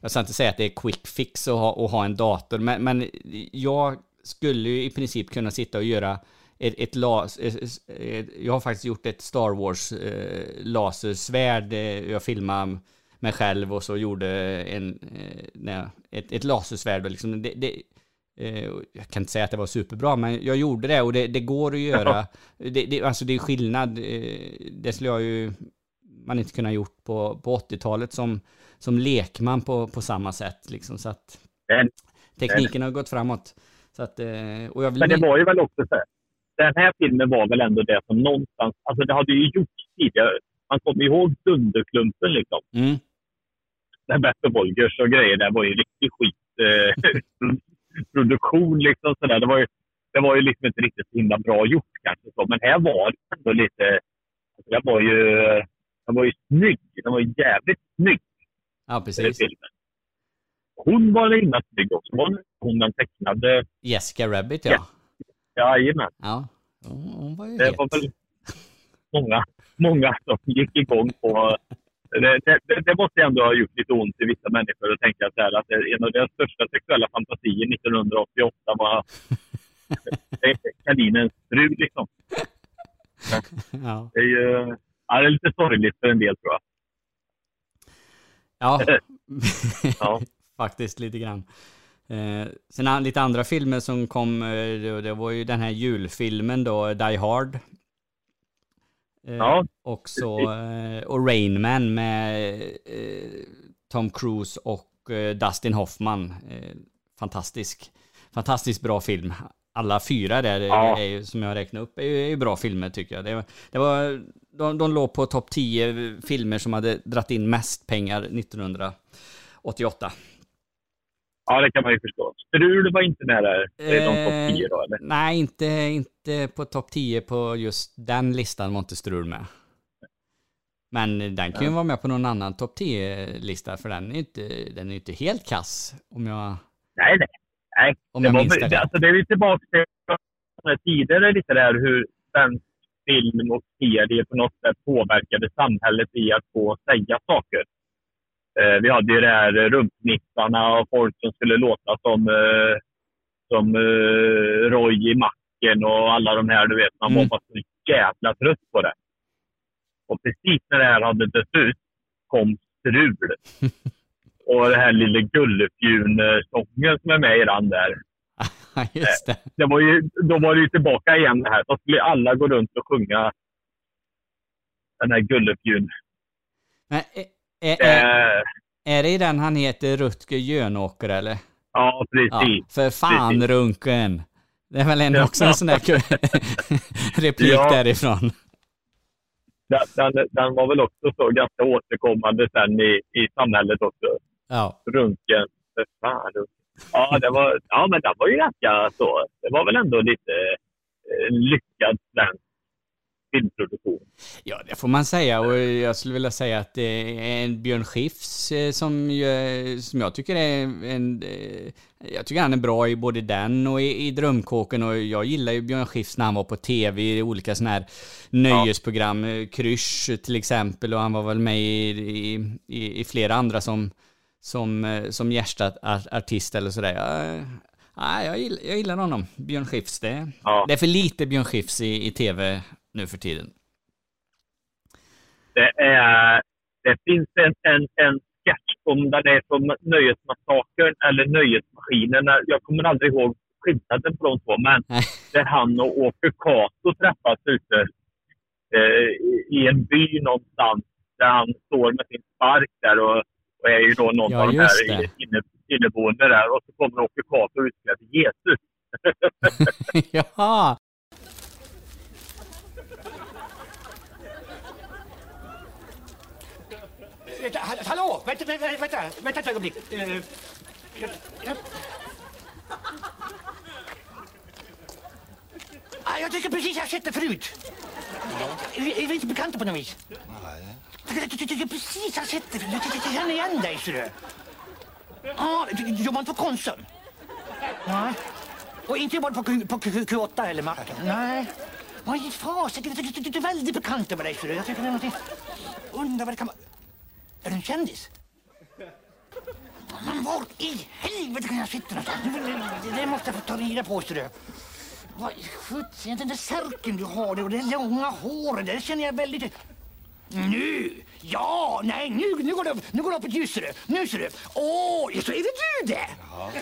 jag ska inte säga att det är quick fix att ha, att ha en dator, men, men jag skulle ju i princip kunna sitta och göra ett, ett las, jag har faktiskt gjort ett Star Wars eh, lasersvärd. Eh, jag filmade mig själv och så gjorde en, eh, ett, ett lasersvärd. Och liksom det, det, Eh, jag kan inte säga att det var superbra, men jag gjorde det och det, det går att göra. Det, det, alltså det är skillnad. Eh, det skulle jag ju man inte kunna gjort på, på 80-talet som, som lekman på, på samma sätt. Liksom, så att tekniken har gått framåt. Så att, eh, och jag vill Men det var ju väl också så här. Den här filmen var väl ändå det som någonstans, alltså det hade ju gjorts tidigare. Man kommer ihåg Dunderklumpen liksom. Mm. Den Bette Wolgers och grejer där var ju riktig skit. Eh, liksom sådär. Det var ju, det var ju liksom inte riktigt så himla bra gjort kanske så. Men här var det ändå lite, alltså det var ju, den var ju snygg. Den var ju jävligt snygg. Ja, precis. Filmen. Hon var snygg också. Hon, den tecknade... Jessica Rabbit, ja. Jajamän. Ja, hon, var ju Det het. var väl många, många som gick igång på... Det, det, det- det måste ändå ha gjort lite ont i vissa människor att tänka så här att en av deras största sexuella fantasier 1988 var kaninens fru liksom. Ja. Det är ju ja, det är lite sorgligt för en del tror jag. Ja, Ja. Faktiskt lite grann. Eh, sen lite andra filmer som kom, eh, det, var ju den här julfilmen då, Die Hard. Eh, Ja, och, så, eh, och Rain Man med eh, Tom Cruise och eh, Dustin Hoffman. Eh, fantastisk, fantastiskt bra film. Alla fyra där Ja. är som jag räknar upp är ju, är bra filmer tycker jag. Det, det var, de, de låg på topp 10 filmer som hade dratt in mest pengar 1988. Ja, det kan man ju förstå. Strul var inte med där. Det är de Eh, topp 10 då, eller? Nej, inte, inte på topp 10 på just den listan var inte Strul med. Men den kan ju vara med på någon annan topp 10-lista för den är ju inte, den är ju inte helt kass. Om jag... Nej, nej. nej. Om det, jag var, minns det alltså, det är ju tillbaka till tidigare lite där hur svensk film och serie på något sätt påverkade samhället i att få säga saker. Eh, vi hade ju det här rumpnissarna och folk som skulle låta som, eh, som eh, Roy i macken och alla de här, du vet. Man Mm. var så jävla trött på det. Och precis när det här hade dött ut kom strul. och det här lille Gullefjun-sången som är med i den där. Just det. Det var ju, då var det ju tillbaka igen det här. Då skulle alla gå runt och sjunga den här Gullefjun. Är, är, är, Eh, är det i den han heter Rutger Jönåker eller? ja, precis. Ja, för fan Precis. runken. Det är väl en, också en sån där replik Ja. därifrån. Den, den, var väl också så ganska återkommande sen i, i samhället också. Ja. Runken. För fan. Ja, det var, ja, men den var ju ganska så. Det var väl ändå lite eh, lyckad svensk filmproduktion. Ja, det får man säga och jag skulle vilja säga att det är en Björn Skifs eh, som, ju- som jag tycker är en... eh, Jag tycker han är bra i både den och i, i Drömkåken och jag gillar ju Björn Skifs när han var på tv i olika sådana här nöjesprogram. Ja. Krysch till exempel och han var väl med i, i, i, flera andra som, som, eh, som gästartist eller sådär. Jag, nej, jag, gillar, jag gillar honom, Björn Skifs. Det, Ja. det är för lite Björn Skifs i, i tv nu för tiden. Det, är, det finns en, en, en sketch om där det är från Nöjesmassakern eller Nöjesmaskinen. Jag kommer aldrig ihåg skillnaden på de två, men där han och Åke Cato träffas ute eh, i- en by någonstans där han står med sin spark där och, och är ju då någon Ja, av de här inne, inneboende där och så kommer Åke Cato utklädd till Jesus. ja, Vänta, ha- hallå! Vänta, vänta, vänta, vänta ett ögonblick. Eh, Ah, Jag tycker precis jag har sett det förut. Är vi inte bekanta på något vis? Nej. Jag tycker- precis jag har sett det förut. Jag känner igen dig, ser du. Ja, du jobbar inte på Konsum? Nej. Och inte jobbar på, på Q- Q8 eller macken? Nej. Vad i tycker du är väldigt bekant med dig, ser du. Jag tycker det är någonting... Undrar vad det kan vara... Är du en kändis? Men var i helvete kan jag sitta någonstans? Det, måste jag få ta reda på, ser du. Vad i den där särken du har och det långa håret, det känner jag väldigt... Nu! Ja, nej, nu, nu går det upp, nu går det upp ett ljus. Nu ser du. Åh, så är det du det!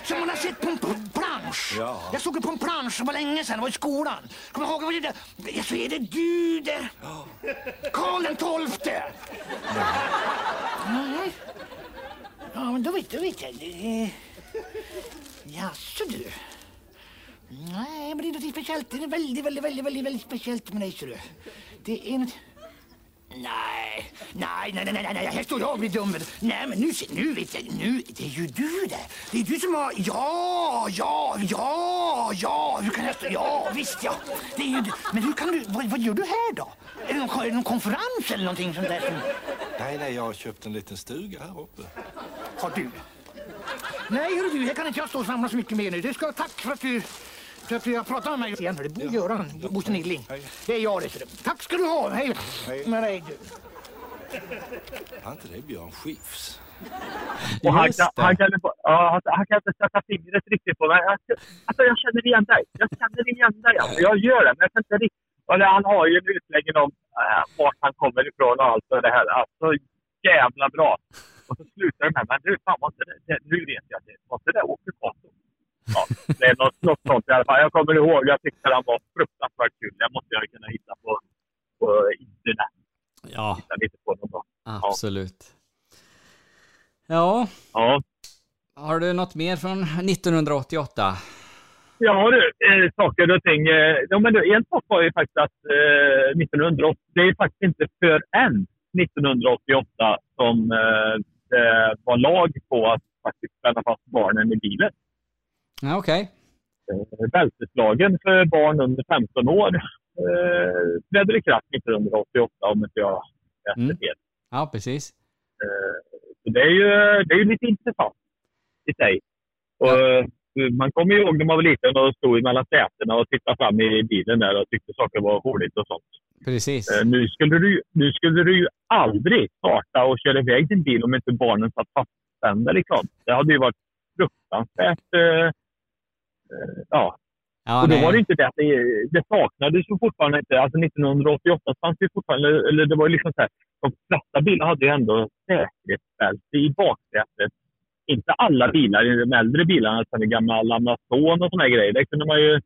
Som man har sett på en plansch. plansch. Jag såg det på en plansch, det var länge sedan, det var i skolan. Kommer ihåg? Vad det? Ja, så är det du det. Karl den tolfte. Nej. Ja, men då vet, då vet jag. Det- Jaså du. Nej, men det är något speciellt. Det är väldigt, väldigt, väldigt, väldigt, väldigt speciellt med dig, ser du. Det är något... Nej, nej, nej, nej, nej, här står jag och blir dum. Nej, men nu, nu vet jag, nu, det är ju du det. Det är du som har, ja, ja, ja, ja, hur kan jag stå, ja, visst ja. Det är ju du. Men hur kan du, vad, vad gör du här då? Är det någon, är det någon konferens eller någonting sånt där som, Nej, nej, jag har köpt en liten stuga här uppe. har du? Nej, hörru du, här kan inte jag stå och samla så mycket mer nu. Du ska, tack för att du, du har pratat med mig igen. Det borde göra han, Bosse Nilling. Det är jag det. Tack ska du ha, hej. med dig du. Var inte det Björn Skifs? Och han, kan, han, kan, ja, han, han kan inte sätta fingret riktigt på mig. Alltså, jag känner igen dig. Jag känner igen dig. Alltså. Jag gör det, men jag kan inte riktigt... Han har ju en utläggning om äh, vart han kommer ifrån och allt och det här. Alltså, jävla bra. Och så slutar det med, men du, fan var inte det, det, nu vet jag att det var inte det Åke Karlsson. Ja, det är något, något sånt i alla fall. Jag kommer ihåg, jag tyckte han var fruktansvärt kul. Det måste jag kunna hitta på, på internet. Ja, Hitta lite på dag. absolut. Ja, Ja. har du något mer från 1988? Ja du, eh, saker och ting. Eh, ja, men du, en sak var ju faktiskt att eh, 1980, det är faktiskt inte förrän 1988 som eh, det var lag på att faktiskt spänna fast barnen i bilen. Ja, okej. Eh, bälteslagen för barn under 15 år eh, trädde i kraft 1988 om inte jag läste Mm. fel. Ja, precis. Eh, så det är ju det är ju lite intressant i sig. Och, eh, Man kommer ihåg när man var liten och stod mellan sätena och tittade fram i bilen där och tyckte saker var roligt och sånt. Precis. Eh, Nu skulle, du, nu skulle du ju aldrig starta och köra iväg din bil om inte barnen satt fastspända. Liksom. Det hade ju varit fruktansvärt. Eh, ja. Ja, och då nej. var det inte det att det, det saknades ju fortfarande inte. Alltså 1988 fanns det fortfarande, eller det var liksom så här, de flesta bilar hade ju ändå säkerhetsbälte i baksätet. Inte alla bilar, de äldre bilarna, som gamla Amazon och såna grejer, det kunde man ju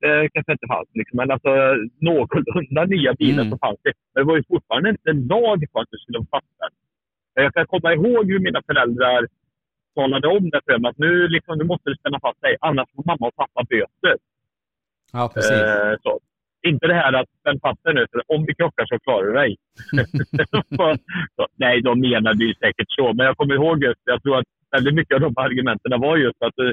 det kanske inte fanns. Liksom. Men alltså någorlunda nya bilar Mm. så fanns det. Men det var ju fortfarande inte lag på att du skulle vara fastställd. Jag kan komma ihåg hur mina föräldrar talade om det för mig. Att nu, liksom, nu måste du spänna fast dig, annars får mamma och pappa böter. Ja, precis. Eh, så. Inte det här att spänn fast dig nu, för om vi krockar så klarar du dig. så, nej, de menade ju säkert så. Men jag kommer ihåg just, jag tror att väldigt mycket av de argumenten var just att eh,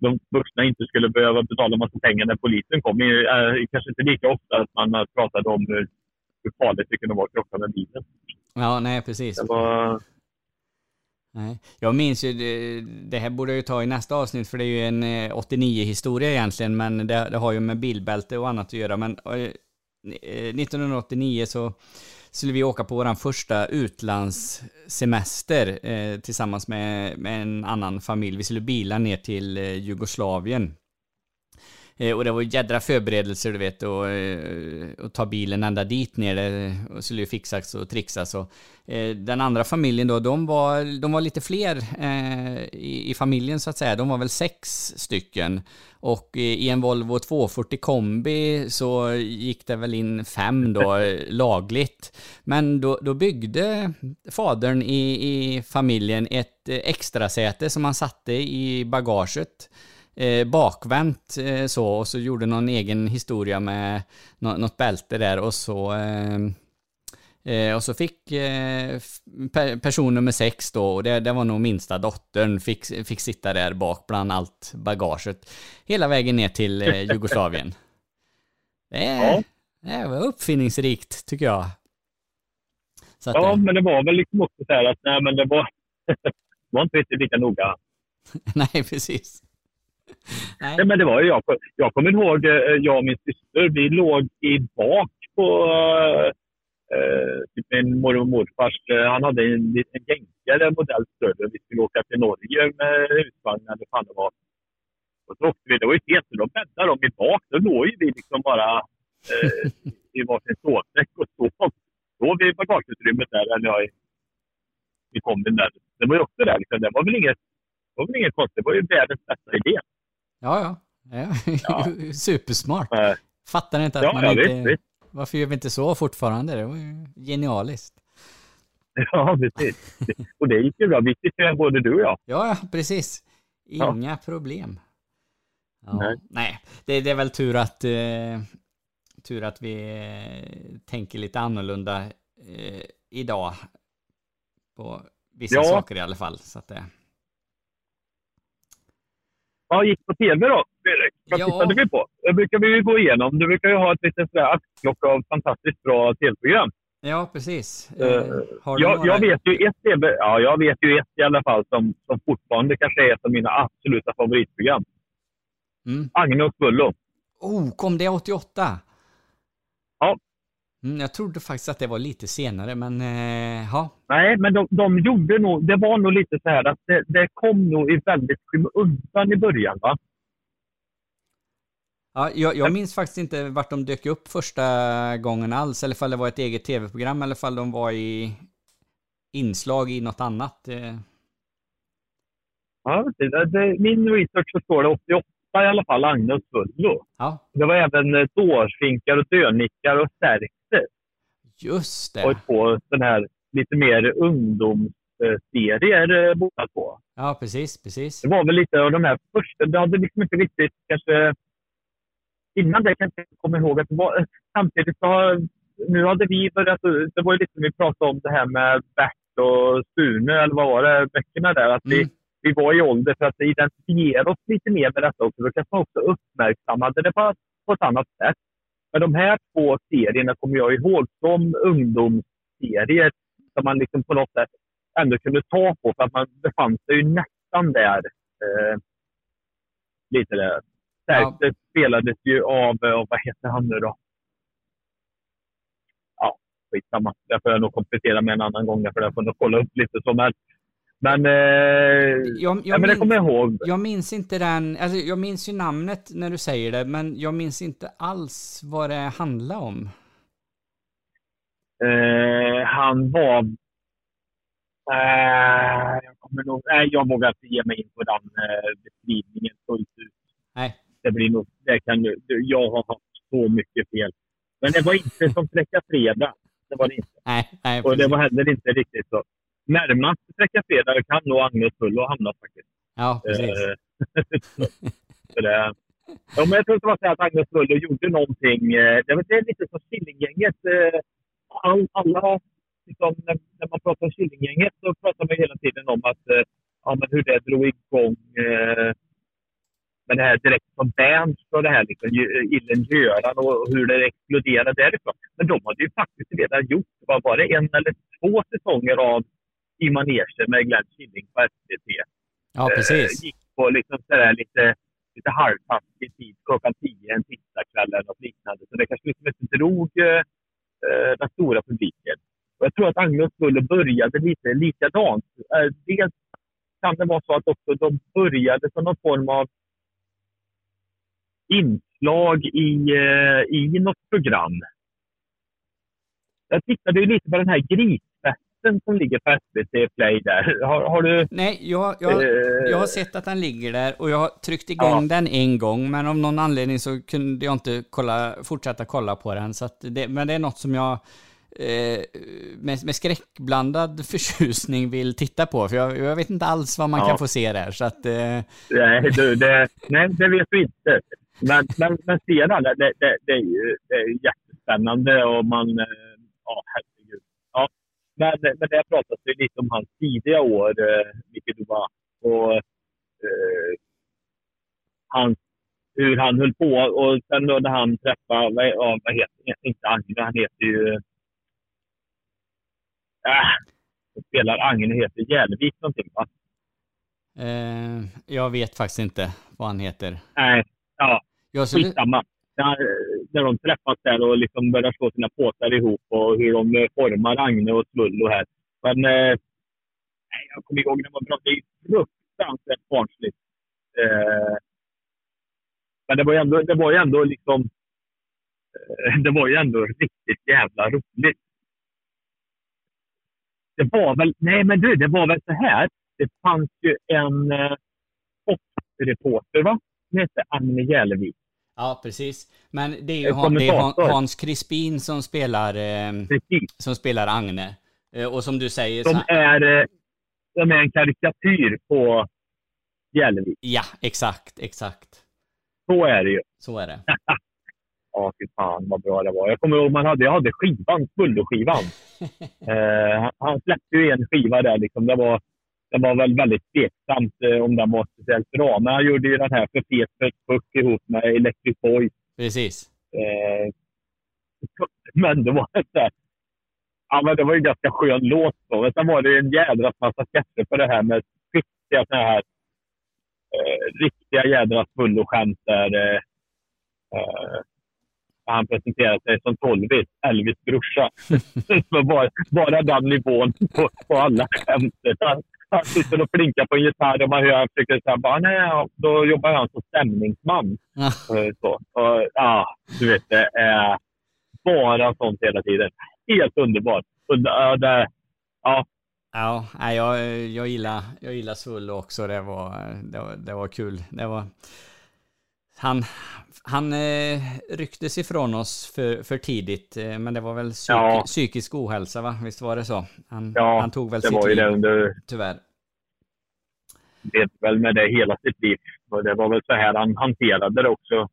de vuxna inte skulle behöva betala massa pengar när polisen kom. Eh, kanske inte lika ofta att man pratade om hur, hur farligt det kunde vara att krocka med bilen. Ja, nej, precis. Det var... Nej. Jag minns ju, det, det här borde jag ju ta i nästa avsnitt för det är ju en eh, 89-historia egentligen, men det, det har ju med bilbälte och annat att göra. Men eh, 1989 eh, så skulle vi åka på vår första utlandssemester eh, tillsammans med, med en annan familj. Vi skulle bila ner till Jugoslavien. Eh, och det var jädra förberedelser du vet och, eh, och ta bilen ända dit ner. Det och skulle ju fixas och trixas. Och, eh, den andra familjen då, de var, de var lite fler eh, i, i familjen så att säga. De var väl sex stycken. Och eh, i en Volvo 240 kombi så gick det väl in fem då lagligt. Men då, då byggde fadern i, i familjen ett eh, extra säte som han satte i bagaget eh, bakvänt eh, så och så gjorde någon egen historia med nå- något bälte där och så eh, eh, och så fick eh, pe- person nummer sex då, och det, det var nog minsta dottern, fick, fick sitta där bak bland allt bagaget. Hela vägen ner till eh, Jugoslavien. Det, Ja. det var uppfinningsrikt tycker jag. Att, Ja, men det var väl liksom också så här att nej, men det var, det var inte riktigt lika noga. nej, precis. Nej. Nej, men det var ju jag. Jag kommer ihåg, eh, jag och min syster, vi låg i bak på eh, eh typ min mormor och morfars. Eh, han hade en liten jänkare modell större. Vi skulle åka till Norge med husvagn eller vad fan det var. Och så åkte vi. Det var ju helt de bäddade dem i bak. Då låg ju vi liksom bara eh, i varsin sovsäck och sov. Då i bagageutrymmet där, eller ja, i, i kombin där. Det var ju också där. Liksom. Det var väl inget, det var väl inget konstigt. Det var ju världens bästa idé. Ja, ja. ja. Supersmart. Eh, Fattar inte att Ja, man ja, inte... visst, visst. Varför gör vi inte så fortfarande? Det var ju genialiskt. Ja, precis. Och det gick ju bra. Vi sitter både du och jag. Ja, ja, precis. Ja. Inga problem. Ja, Nej. nej, det, det är väl tur att, eh, tur att vi eh, tänker lite annorlunda eh, idag. På vissa Ja. saker i alla fall. Så att det, Vad gick på tv då, Fredrik? Vad Ja. tittade vi på? Det brukar vi ju gå igenom. Du brukar ju ha ett litet sådär axplock av fantastiskt bra tv-program. ja, precis. Har du jag, några- jag vet ju ett TV, ja, jag vet ju ett i alla fall som, som fortfarande kanske är ett av mina absoluta favoritprogram. Mm. Agne och Svullo. Oh, kom det 88? Ja. Mm, jag trodde faktiskt att det var lite senare, men eh, ja. Nej, men de, de gjorde nog, det var nog lite så här att det, det kom nog i väldigt skymundan i början. Va? Ja, jag, jag minns faktiskt inte vart de dök upp första gången alls, eller fall det var ett eget tv-program, eller fall de var i inslag i något annat. eh. Ja, det, det, min research så står det 88 i alla fall, Agne och Svullo. Ja, Det var även eh, dårfinkar och dönickar och stärkter. Just Och det. två sådana här lite mer ungdomsserier eh, båda två. Ja, precis, precis. Det var väl lite av de här första. Det hade liksom inte riktigt kanske... Innan det kan jag inte komma ihåg att det var... Samtidigt så har, Nu hade vi börjat... Det var ju lite som vi pratade om det här med Bert och Sune, eller vad var det? Böckerna där. Att vi, Mm. vi var i ålder för att identifiera oss lite mer med detta också. Då kanske man också uppmärksammade det på, på ett annat sätt. Men de här två serierna kommer jag ihåg som ungdomsserier som man liksom på något sätt ändå kunde ta på för att man befann sig ju nästan där. Eh, lite där. Ja. Det spelades ju av, eh, vad heter han nu då? Ja, skitsamma. Det får jag nog komplettera med en annan gång. För jag får nog kolla upp lite som helst. Men, eh, Jag, ja, men det kommer jag ihåg. jag minns inte den, alltså jag minns ju namnet när du säger det, men jag minns inte alls vad det handlar om. Eh, han var... Eh, jag kommer nog... Nej, jag vågar inte ge mig in på den eh, beskrivningen fullt ut. Nej. Det blir nog... Det kan ju, jag har haft så mycket fel. Men det var inte som Fräcka Fredag. Det var det inte. Nej, nej, Och det var heller inte riktigt så. Närmast Fräcka Fredag kan nog Agnes Full ha hamnat faktiskt. Ja, precis. Eh, så, det, ja, men jag tror var så här att Agnes Full gjorde någonting. Eh, det är lite som Killinggänget. Eh, all, alla, liksom, när, när man pratar om Killinggänget så pratar man hela tiden om att, ja, men hur det drog igång eh, med det här direkt från Berns och det här liksom, Illen Göran och hur det exploderade därifrån. Men de hade ju faktiskt redan gjort, var det, en eller två säsonger av I manegen med Glenn Killing på SVT. Ja, precis. Eh, gick på liksom sådär lite, lite halvtaskig tid, klockan tio en tisdagkväll eller något liknande. Så det kanske liksom inte drog eh, eh, den stora publiken. Och jag tror att Agnes skulle började lite likadant. Eh, dels kan det vara så att också de började som någon form av inslag i, eh, i något program. Jag tittade ju lite på den här grisfesten som ligger på SVT Play där. Har, har du... Nej, jag, jag, Eh, jag har sett att den ligger där och jag har tryckt igång den en gång, men av någon anledning så kunde jag inte kolla, fortsätta kolla på den. Så det, men det är något som jag eh, med, med skräckblandad förtjusning vill titta på, för jag, jag vet inte alls vad man Ja. kan få se där. Så att, eh, Nej, du, det, nej, det vet du inte. Men, men, men sedan, det, det, det, är ju det är jättespännande och man... eh, Ja, herregud. Ja. Men, men det pratas ju lite om hans tidiga år, eh, Micke Dubois. Och eh, hans, hur han höll på. Och sen då när han träffade, vad, ja, vad heter inte Agne, han heter ju... Äh, spelar Agne heter Järvik någonting va? eh, jag vet faktiskt inte vad han heter. Nej, ja. Jag skulle, Skitsamma. När, när de träffas där och liksom börjar slå sina påsar ihop och hur de eh, formar Agne och Svullo här. Men eh, jag kommer ihåg när man bra. Det är fruktansvärt barnsligt. Eh, men det var ju ändå, det var ju ändå liksom... Eh, det var ju ändå riktigt jävla roligt. Det var väl... Nej, men du, det var väl så här. Det fanns ju en eh, sportreporter, va? hon hette Agne Jälevik. Ja, precis. Men det är ju Han, det är. Hans Crispin som spelar, eh, som spelar Agne. Eh, och som du säger... De så, är, eh, de är en karikatyr på Jälevik. Ja, exakt, exakt. Så är det ju. Så är det. Ja, fy fan vad bra det var. Jag kommer ihåg man hade, jag hade skivan, Svullo-skivan. eh, han släppte ju en skiva där liksom. Det var, det var väl väldigt tveksamt eh, om den var speciellt bra. Men han gjorde ju den här för fet för puck ihop med Electric Boys. Precis. Eh, men det var så här, Ja, men det var ju en ganska skön låt då. Men sen var det ju en jädra massa sketcher på det här med riktiga såna här eh, riktiga jädra svulloskämt där eh, eh, han presenterade sig som Tolvis, Elvis brorsa. Bara, bara den nivån på, på alla skämt. Han, sitter och plinkar på en gitarr och man hör försöker säga bara nej, då jobbar han som stämningsman. Eh, Så. Och, ja, du vet, det är bara sånt hela tiden. Helt underbart. Och, det, ja, Ja, jag, jag, gillar, jag gillar Svullo också. Det var, det var, det var kul. Det var... Han, han eh, rycktes ifrån oss för, för tidigt, eh, men det var väl psyk, Ja. psykisk ohälsa, va? Visst var det så? Han, ja han tog väl det sitt var ju liv, det under... tyvärr. levde väl med det hela sitt liv. Och det var väl så här han hanterade det också.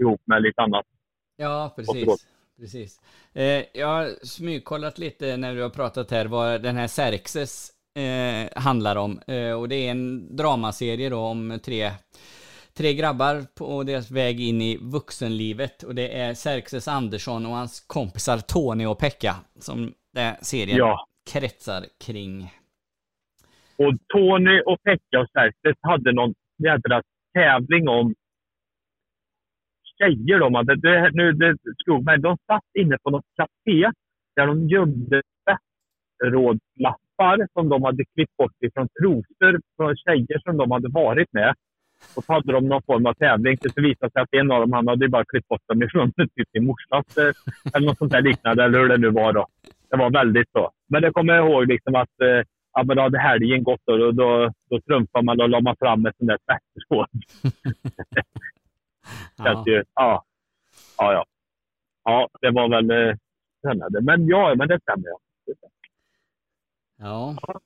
Ihop med lite annat. Ja, precis. precis. Eh, jag har smygkollat lite när du har pratat här vad den här Xerxes eh, handlar om. Och det är en dramaserie då om tre, tre grabbar på deras väg in i vuxenlivet. Och det är Xerxes Andersson och hans kompisar Tony och Pekka som den serien Ja. kretsar kring. Och Tony och Pekka och Serkes hade någon jädra tävling om tjejer de hade. Det, nu, det slog mig. De satt inne på något café där de gömde rådslappar som de hade klippt bort ifrån trosor från tjejer som de hade varit med. Och så hade de någon form av tävling det visade sig att en av dem han hade bara klippt bort dem ifrån typ sin morsas eh, eller något sånt där liknande, eller hur det nu var då. Det var väldigt så. Men det kommer jag ihåg liksom att eh, ja, men då hade helgen gått och då, då, då trumfade man och la man fram ett sånt där. Känns ju, ja. Ja, ja. Ja, det var väl eh, spännande. Men ja, men det stämmer. Ja. Ja.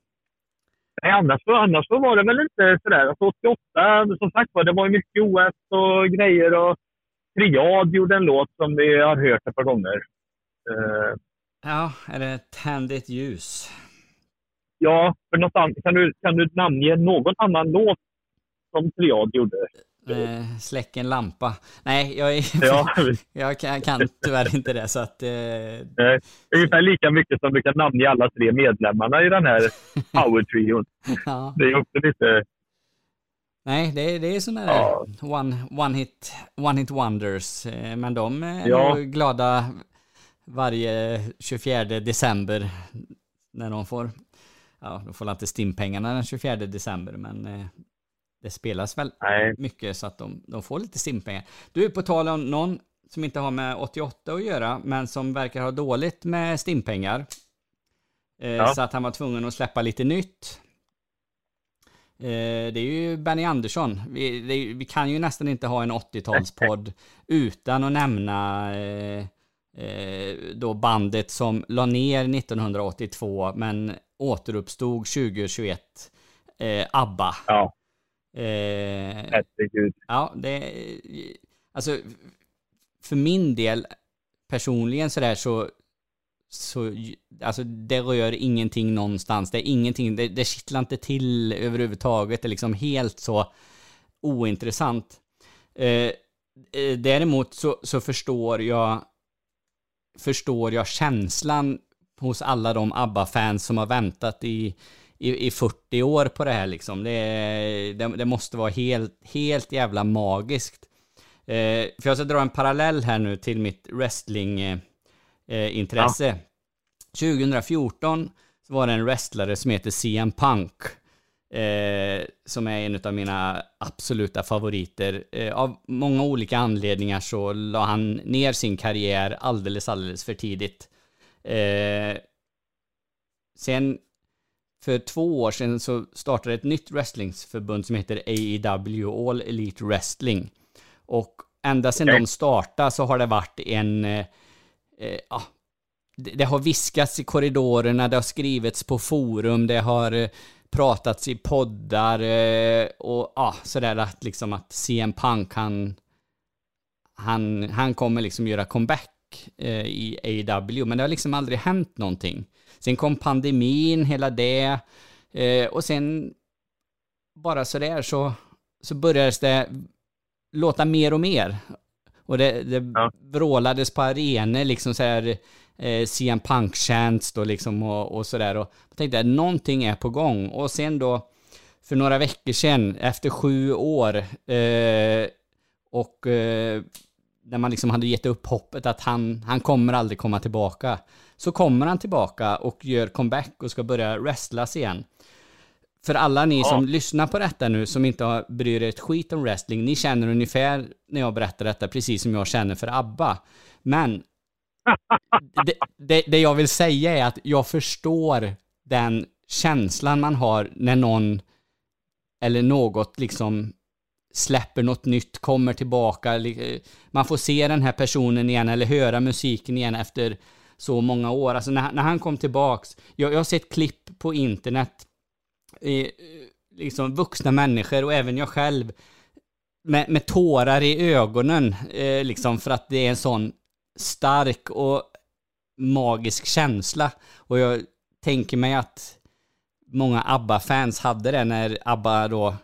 Nej, annars, så, annars så var det väl inte sådär. Alltså 88, som sagt var, det var ju mycket OS och grejer. Och Triad gjorde en låt som vi har hört ett par gånger. Eh, Ja, det Tänd ett ljus? ja, för något annat, kan, du, kan du namnge någon annan låt som Triad gjorde? Eh, släck en lampa. Nej, jag, är, Ja. jag kan, kan tyvärr inte det så att... Eh, Eh, ungefär lika mycket som du kan namnge alla tre medlemmarna i den här power-trion. Ja. Det är också lite... nej, det, det är sådana Ja. där one, one, hit, one hit wonders. Eh, men de är Ja. glada varje 24 december när de får... Ja, de får inte stimpengarna den 24 december, men eh, det spelas väl Nej. mycket så att de, de får lite stimpengar. Du, på tal om någon som inte har med 88 att göra, men som verkar ha dåligt med stimpengar. Eh, Ja. Så att han var tvungen att släppa lite nytt. Eh, det är ju Benny Andersson. Vi, det, vi kan ju nästan inte ha en 80-talspodd utan att nämna eh, eh, då bandet som la ner 1982 men återuppstod 2021. Eh, ABBA. Ja. Eh, Herregud. Ja, det... Alltså, för min del personligen sådär så... Så, alltså det rör ingenting någonstans. Det är ingenting, det, det kittlar inte till överhuvudtaget. Det är liksom helt så ointressant. Eh, eh, däremot så, så förstår jag förstår jag känslan hos alla de ABBA-fans som har väntat i, i, i 40 år på det här liksom. Det, det, det måste vara helt, helt jävla magiskt. Eh, för jag ska dra en parallell här nu till mitt wrestling-intresse. Eh, intresse. 2014 så var det en wrestlare som heter CM Punk. Eh, som är en av mina absoluta favoriter. Eh, av många olika anledningar så la han ner sin karriär alldeles, alldeles för tidigt. Eh, sen för två år sedan så startade ett nytt wrestlingförbund som heter AEW, All Elite Wrestling. Och ända sedan de startade så har det varit en... Eh, eh, det, det har viskats i korridorerna, det har skrivits på forum, det har eh, pratats i poddar eh, och ja, sådär att liksom att CM Punk han, han, han kommer liksom göra comeback eh, i AEW, men det har liksom aldrig hänt någonting. Sen kom pandemin, hela det, eh, och sen bara sådär så, så började det låta mer och mer. Och det, det ja. vrålades på arenor, liksom så här eh, CM Punk-chants då liksom och, och sådär. Och jag tänkte att någonting är på gång. Och sen då, för några veckor sedan, efter sju år, eh, och eh, när man liksom hade gett upp hoppet att han, han kommer aldrig komma tillbaka, så kommer han tillbaka och gör comeback och ska börja wrestlas igen. För alla ni ja. som lyssnar på detta nu, som inte har bryr er ett skit om wrestling, ni känner ungefär när jag berättar detta precis som jag känner för ABBA. Men det, det, det, jag vill säga är att jag förstår den känslan man har när någon eller något liksom släpper något nytt, kommer tillbaka, eh, man får se den här personen igen eller höra musiken igen efter så många år. Alltså när, när han kom tillbaks, jag, jag har sett klipp på internet, eh, liksom vuxna människor och även jag själv, med, med tårar i ögonen, eh, liksom för att det är en sån stark och magisk känsla. Och jag tänker mig att många ABBA-fans hade det när ABBA då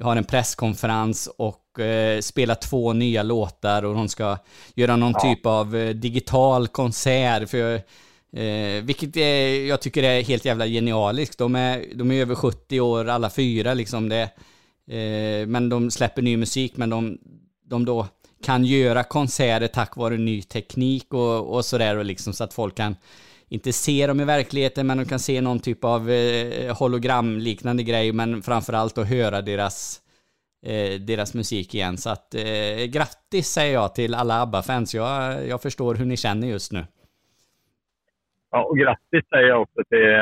har en presskonferens och eh, spelar två nya låtar och de ska göra någon ja. typ av eh, digital konsert. För, eh, vilket är, jag tycker är helt jävla genialiskt. De är, de är över 70 år alla fyra liksom. Det, eh, men de släpper ny musik men de, de då kan göra konserter tack vare ny teknik och, och sådär och liksom så att folk kan inte se dem i verkligheten men de kan se någon typ av eh, hologramliknande grej men framförallt att höra deras eh, deras musik igen. Så att eh, grattis säger jag till alla ABBA-fans. Jag, jag förstår hur ni känner just nu. Ja, och grattis säger jag också till,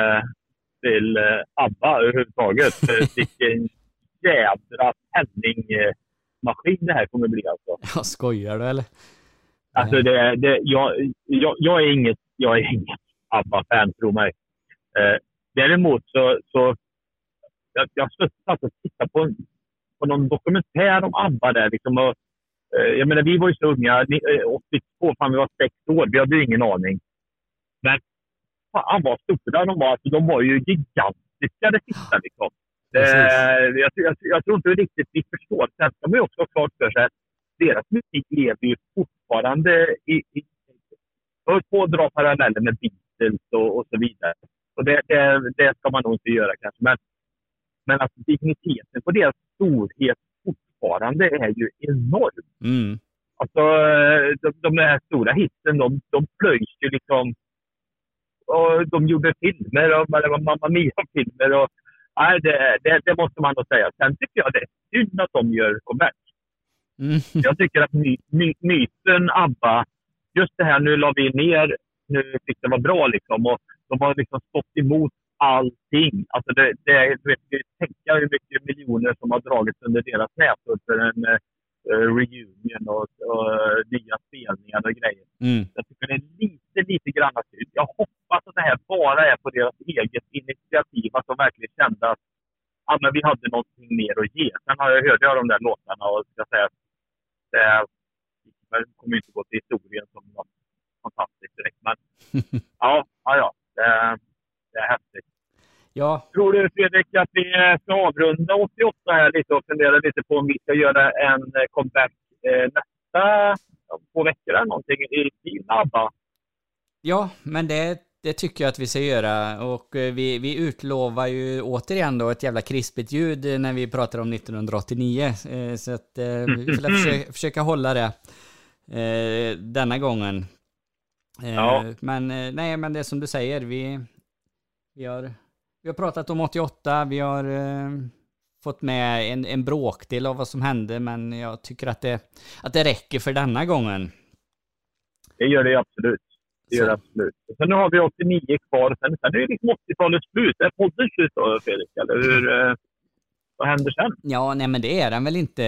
till eh, ABBA överhuvudtaget. Vilken jädra penning eh, maskin det här kommer bli alltså. Ja, skojar du eller? Alltså det, det, jag, jag, jag är inget, jag är inget ABBA-fan, tro mig. Eh, däremot så, så jag, jag satt och tittade på, på någon dokumentär om ABBA där. Liksom, och, eh, jag menar, vi var ju så unga, 82, fan vi var sex år, vi hade ju ingen aning. Men fan vad stora de var. Alltså, de var ju gigantiska det sista liksom. Eh, jag, jag, jag, tror inte riktigt vi förstår. Sen ska man ju också ha klart för sig att deras musik lever ju fortfarande i... i jag på att dra paralleller med Beatles och, och så vidare. Och det, det, det, ska man nog inte göra kanske. Men, men att digniteten på deras storhet fortfarande är ju enorm. Mm. Alltså, de, de här stora hitsen, de, de plöjs ju liksom. Och de gjorde filmer, och, Mamma Mia-filmer och nej, det, det, det, måste man nog säga. Sen tycker jag det är synd att de gör comeback. Mm. Jag tycker att my, my, myten ABBA, just det här nu la vi ner, nu tyckte det var bra liksom. Och de har liksom stått emot allting. Alltså det, det, du vet, tänka hur mycket miljoner som har dragits under deras näsor för en uh, reunion och, och uh, nya spelningar och grejer. Mm. Jag tycker det är lite, lite grann synd. Jag hoppas att det här bara är på deras eget initiativ, att de verkligen kände att ja, men vi hade någonting mer att ge. Sen har jag hört de där låtarna och ska säga att det kommer inte gå till historien som något fantastiskt direkt. Men ja, ja, ja. Det, det är häftigt. Ja. Tror du Fredrik att vi ska avrunda 88 här lite och fundera lite på om vi ska göra en comeback eh, nästa två veckor eller någonting i ABBA? Ja, men det, det tycker jag att vi ska göra. Och eh, vi, vi utlovar ju återigen då ett jävla krispigt ljud när vi pratar om 1989. Eh, så att eh, vi får försöka, försöka hålla det denna gången. Ja. Men nej, men det är som du säger, vi, vi, har, vi har pratat om 88, vi har fått med en, en bråkdel av vad som hände, men jag tycker att det, att det räcker för denna gången. Det gör det absolut. Det gör det absolut. Sen nu har vi 89 kvar. Sen, sen är det liksom 80-talets slut. Är podden slut då, Fredrik? Eller hur, eh, vad händer sen? Ja, nej men det är den väl inte.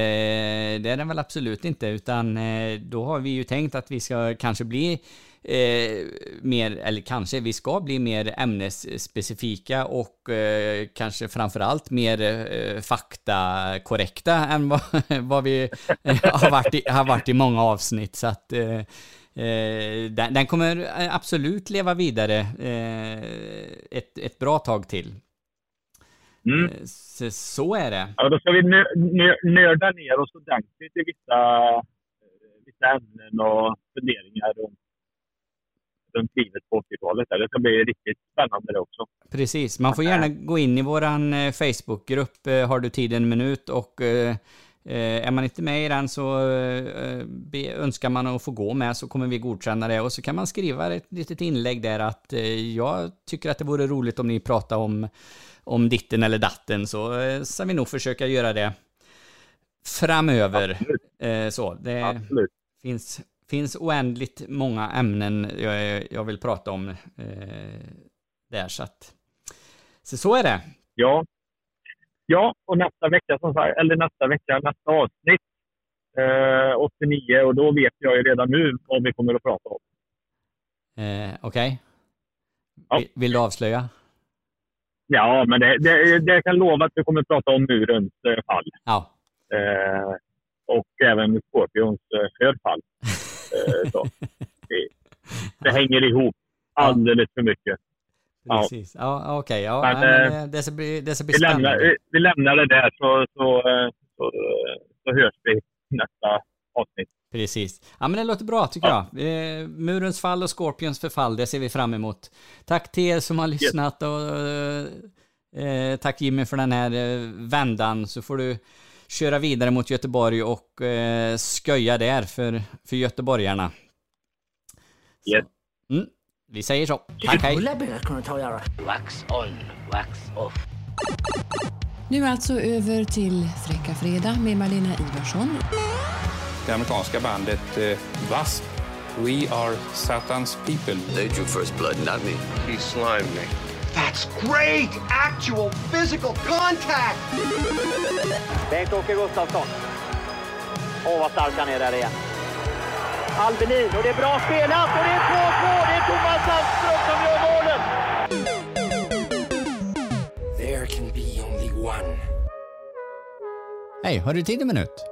Det är den väl absolut inte, utan eh, då har vi ju tänkt att vi ska kanske bli eh, mer, eller kanske, vi ska bli mer ämnesspecifika och eh, kanske framförallt mer eh, faktakorrekta än vad, vad vi eh, har, varit i, har varit i många avsnitt. Så att eh, eh, den, den kommer absolut leva vidare eh, ett, ett bra tag till. Mm. Så, så är det. Ja, då ska vi nö, nö, nörda ner oss ordentligt i vissa, vissa ämnen och funderingar runt, runt livet på 80-talet. Det ska bli riktigt spännande det också. Precis, man får gärna gå in i våran eh, Facebookgrupp, eh, har du tid en minut och eh, är man inte med i den så önskar man att få gå med så kommer vi godkänna det och så kan man skriva ett litet inlägg där att jag tycker att det vore roligt om ni pratar om, om ditten eller datten så ska vi nog försöka göra det framöver. Eh, så, det Absolut. finns, finns oändligt många ämnen jag, jag vill prata om eh, där så att så, så är det. Ja. Ja, och nästa vecka, som sagt, eller nästa vecka, nästa avsnitt, eh, 89, och då vet jag ju redan nu vad vi kommer att prata om. Eh, Okej? Ja. Vill, vill du avslöja? Ja, men det, det, det jag kan lova att vi kommer att prata om murens eh, fall. Ja. Eh, och även Scorpions eh, förfall. Eh, så. Det, hänger ihop alldeles för mycket. Ja. Precis. Ja, okej. Ja, Men, nej, eh, men det, ska bli, det ska bli Vi lämnar, spännande. vi lämnar det där så, så, eh, så, eh, så hörs vi nästa avsnitt. Precis. Ja, men det låter bra tycker jag. Eh, murens fall och Scorpions förfall, det ser vi fram emot. Tack till er som har lyssnat och eh, tack Jimmy för den här eh, vändan. Så får du köra vidare mot Göteborg och eh, sköja där för, för göteborgarna. Yes. Mm, vi säger så. Tack, hej. Wax on, wax off. Nu alltså över till Fräcka Fredag med Malena Ivarsson. Det amerikanska bandet eh, W.A.S.P. We are Satan's people. They drew first blood, not me. He slimed me. That's great actual physical contact! Bengt-Åke Gustafsson. Åh, vad stark han är där igen. Albelin, och det är bra spelat och det är 2-2! Det är Thomas Sandström som gör målet! There can be only one. Hej, har du tid en minut?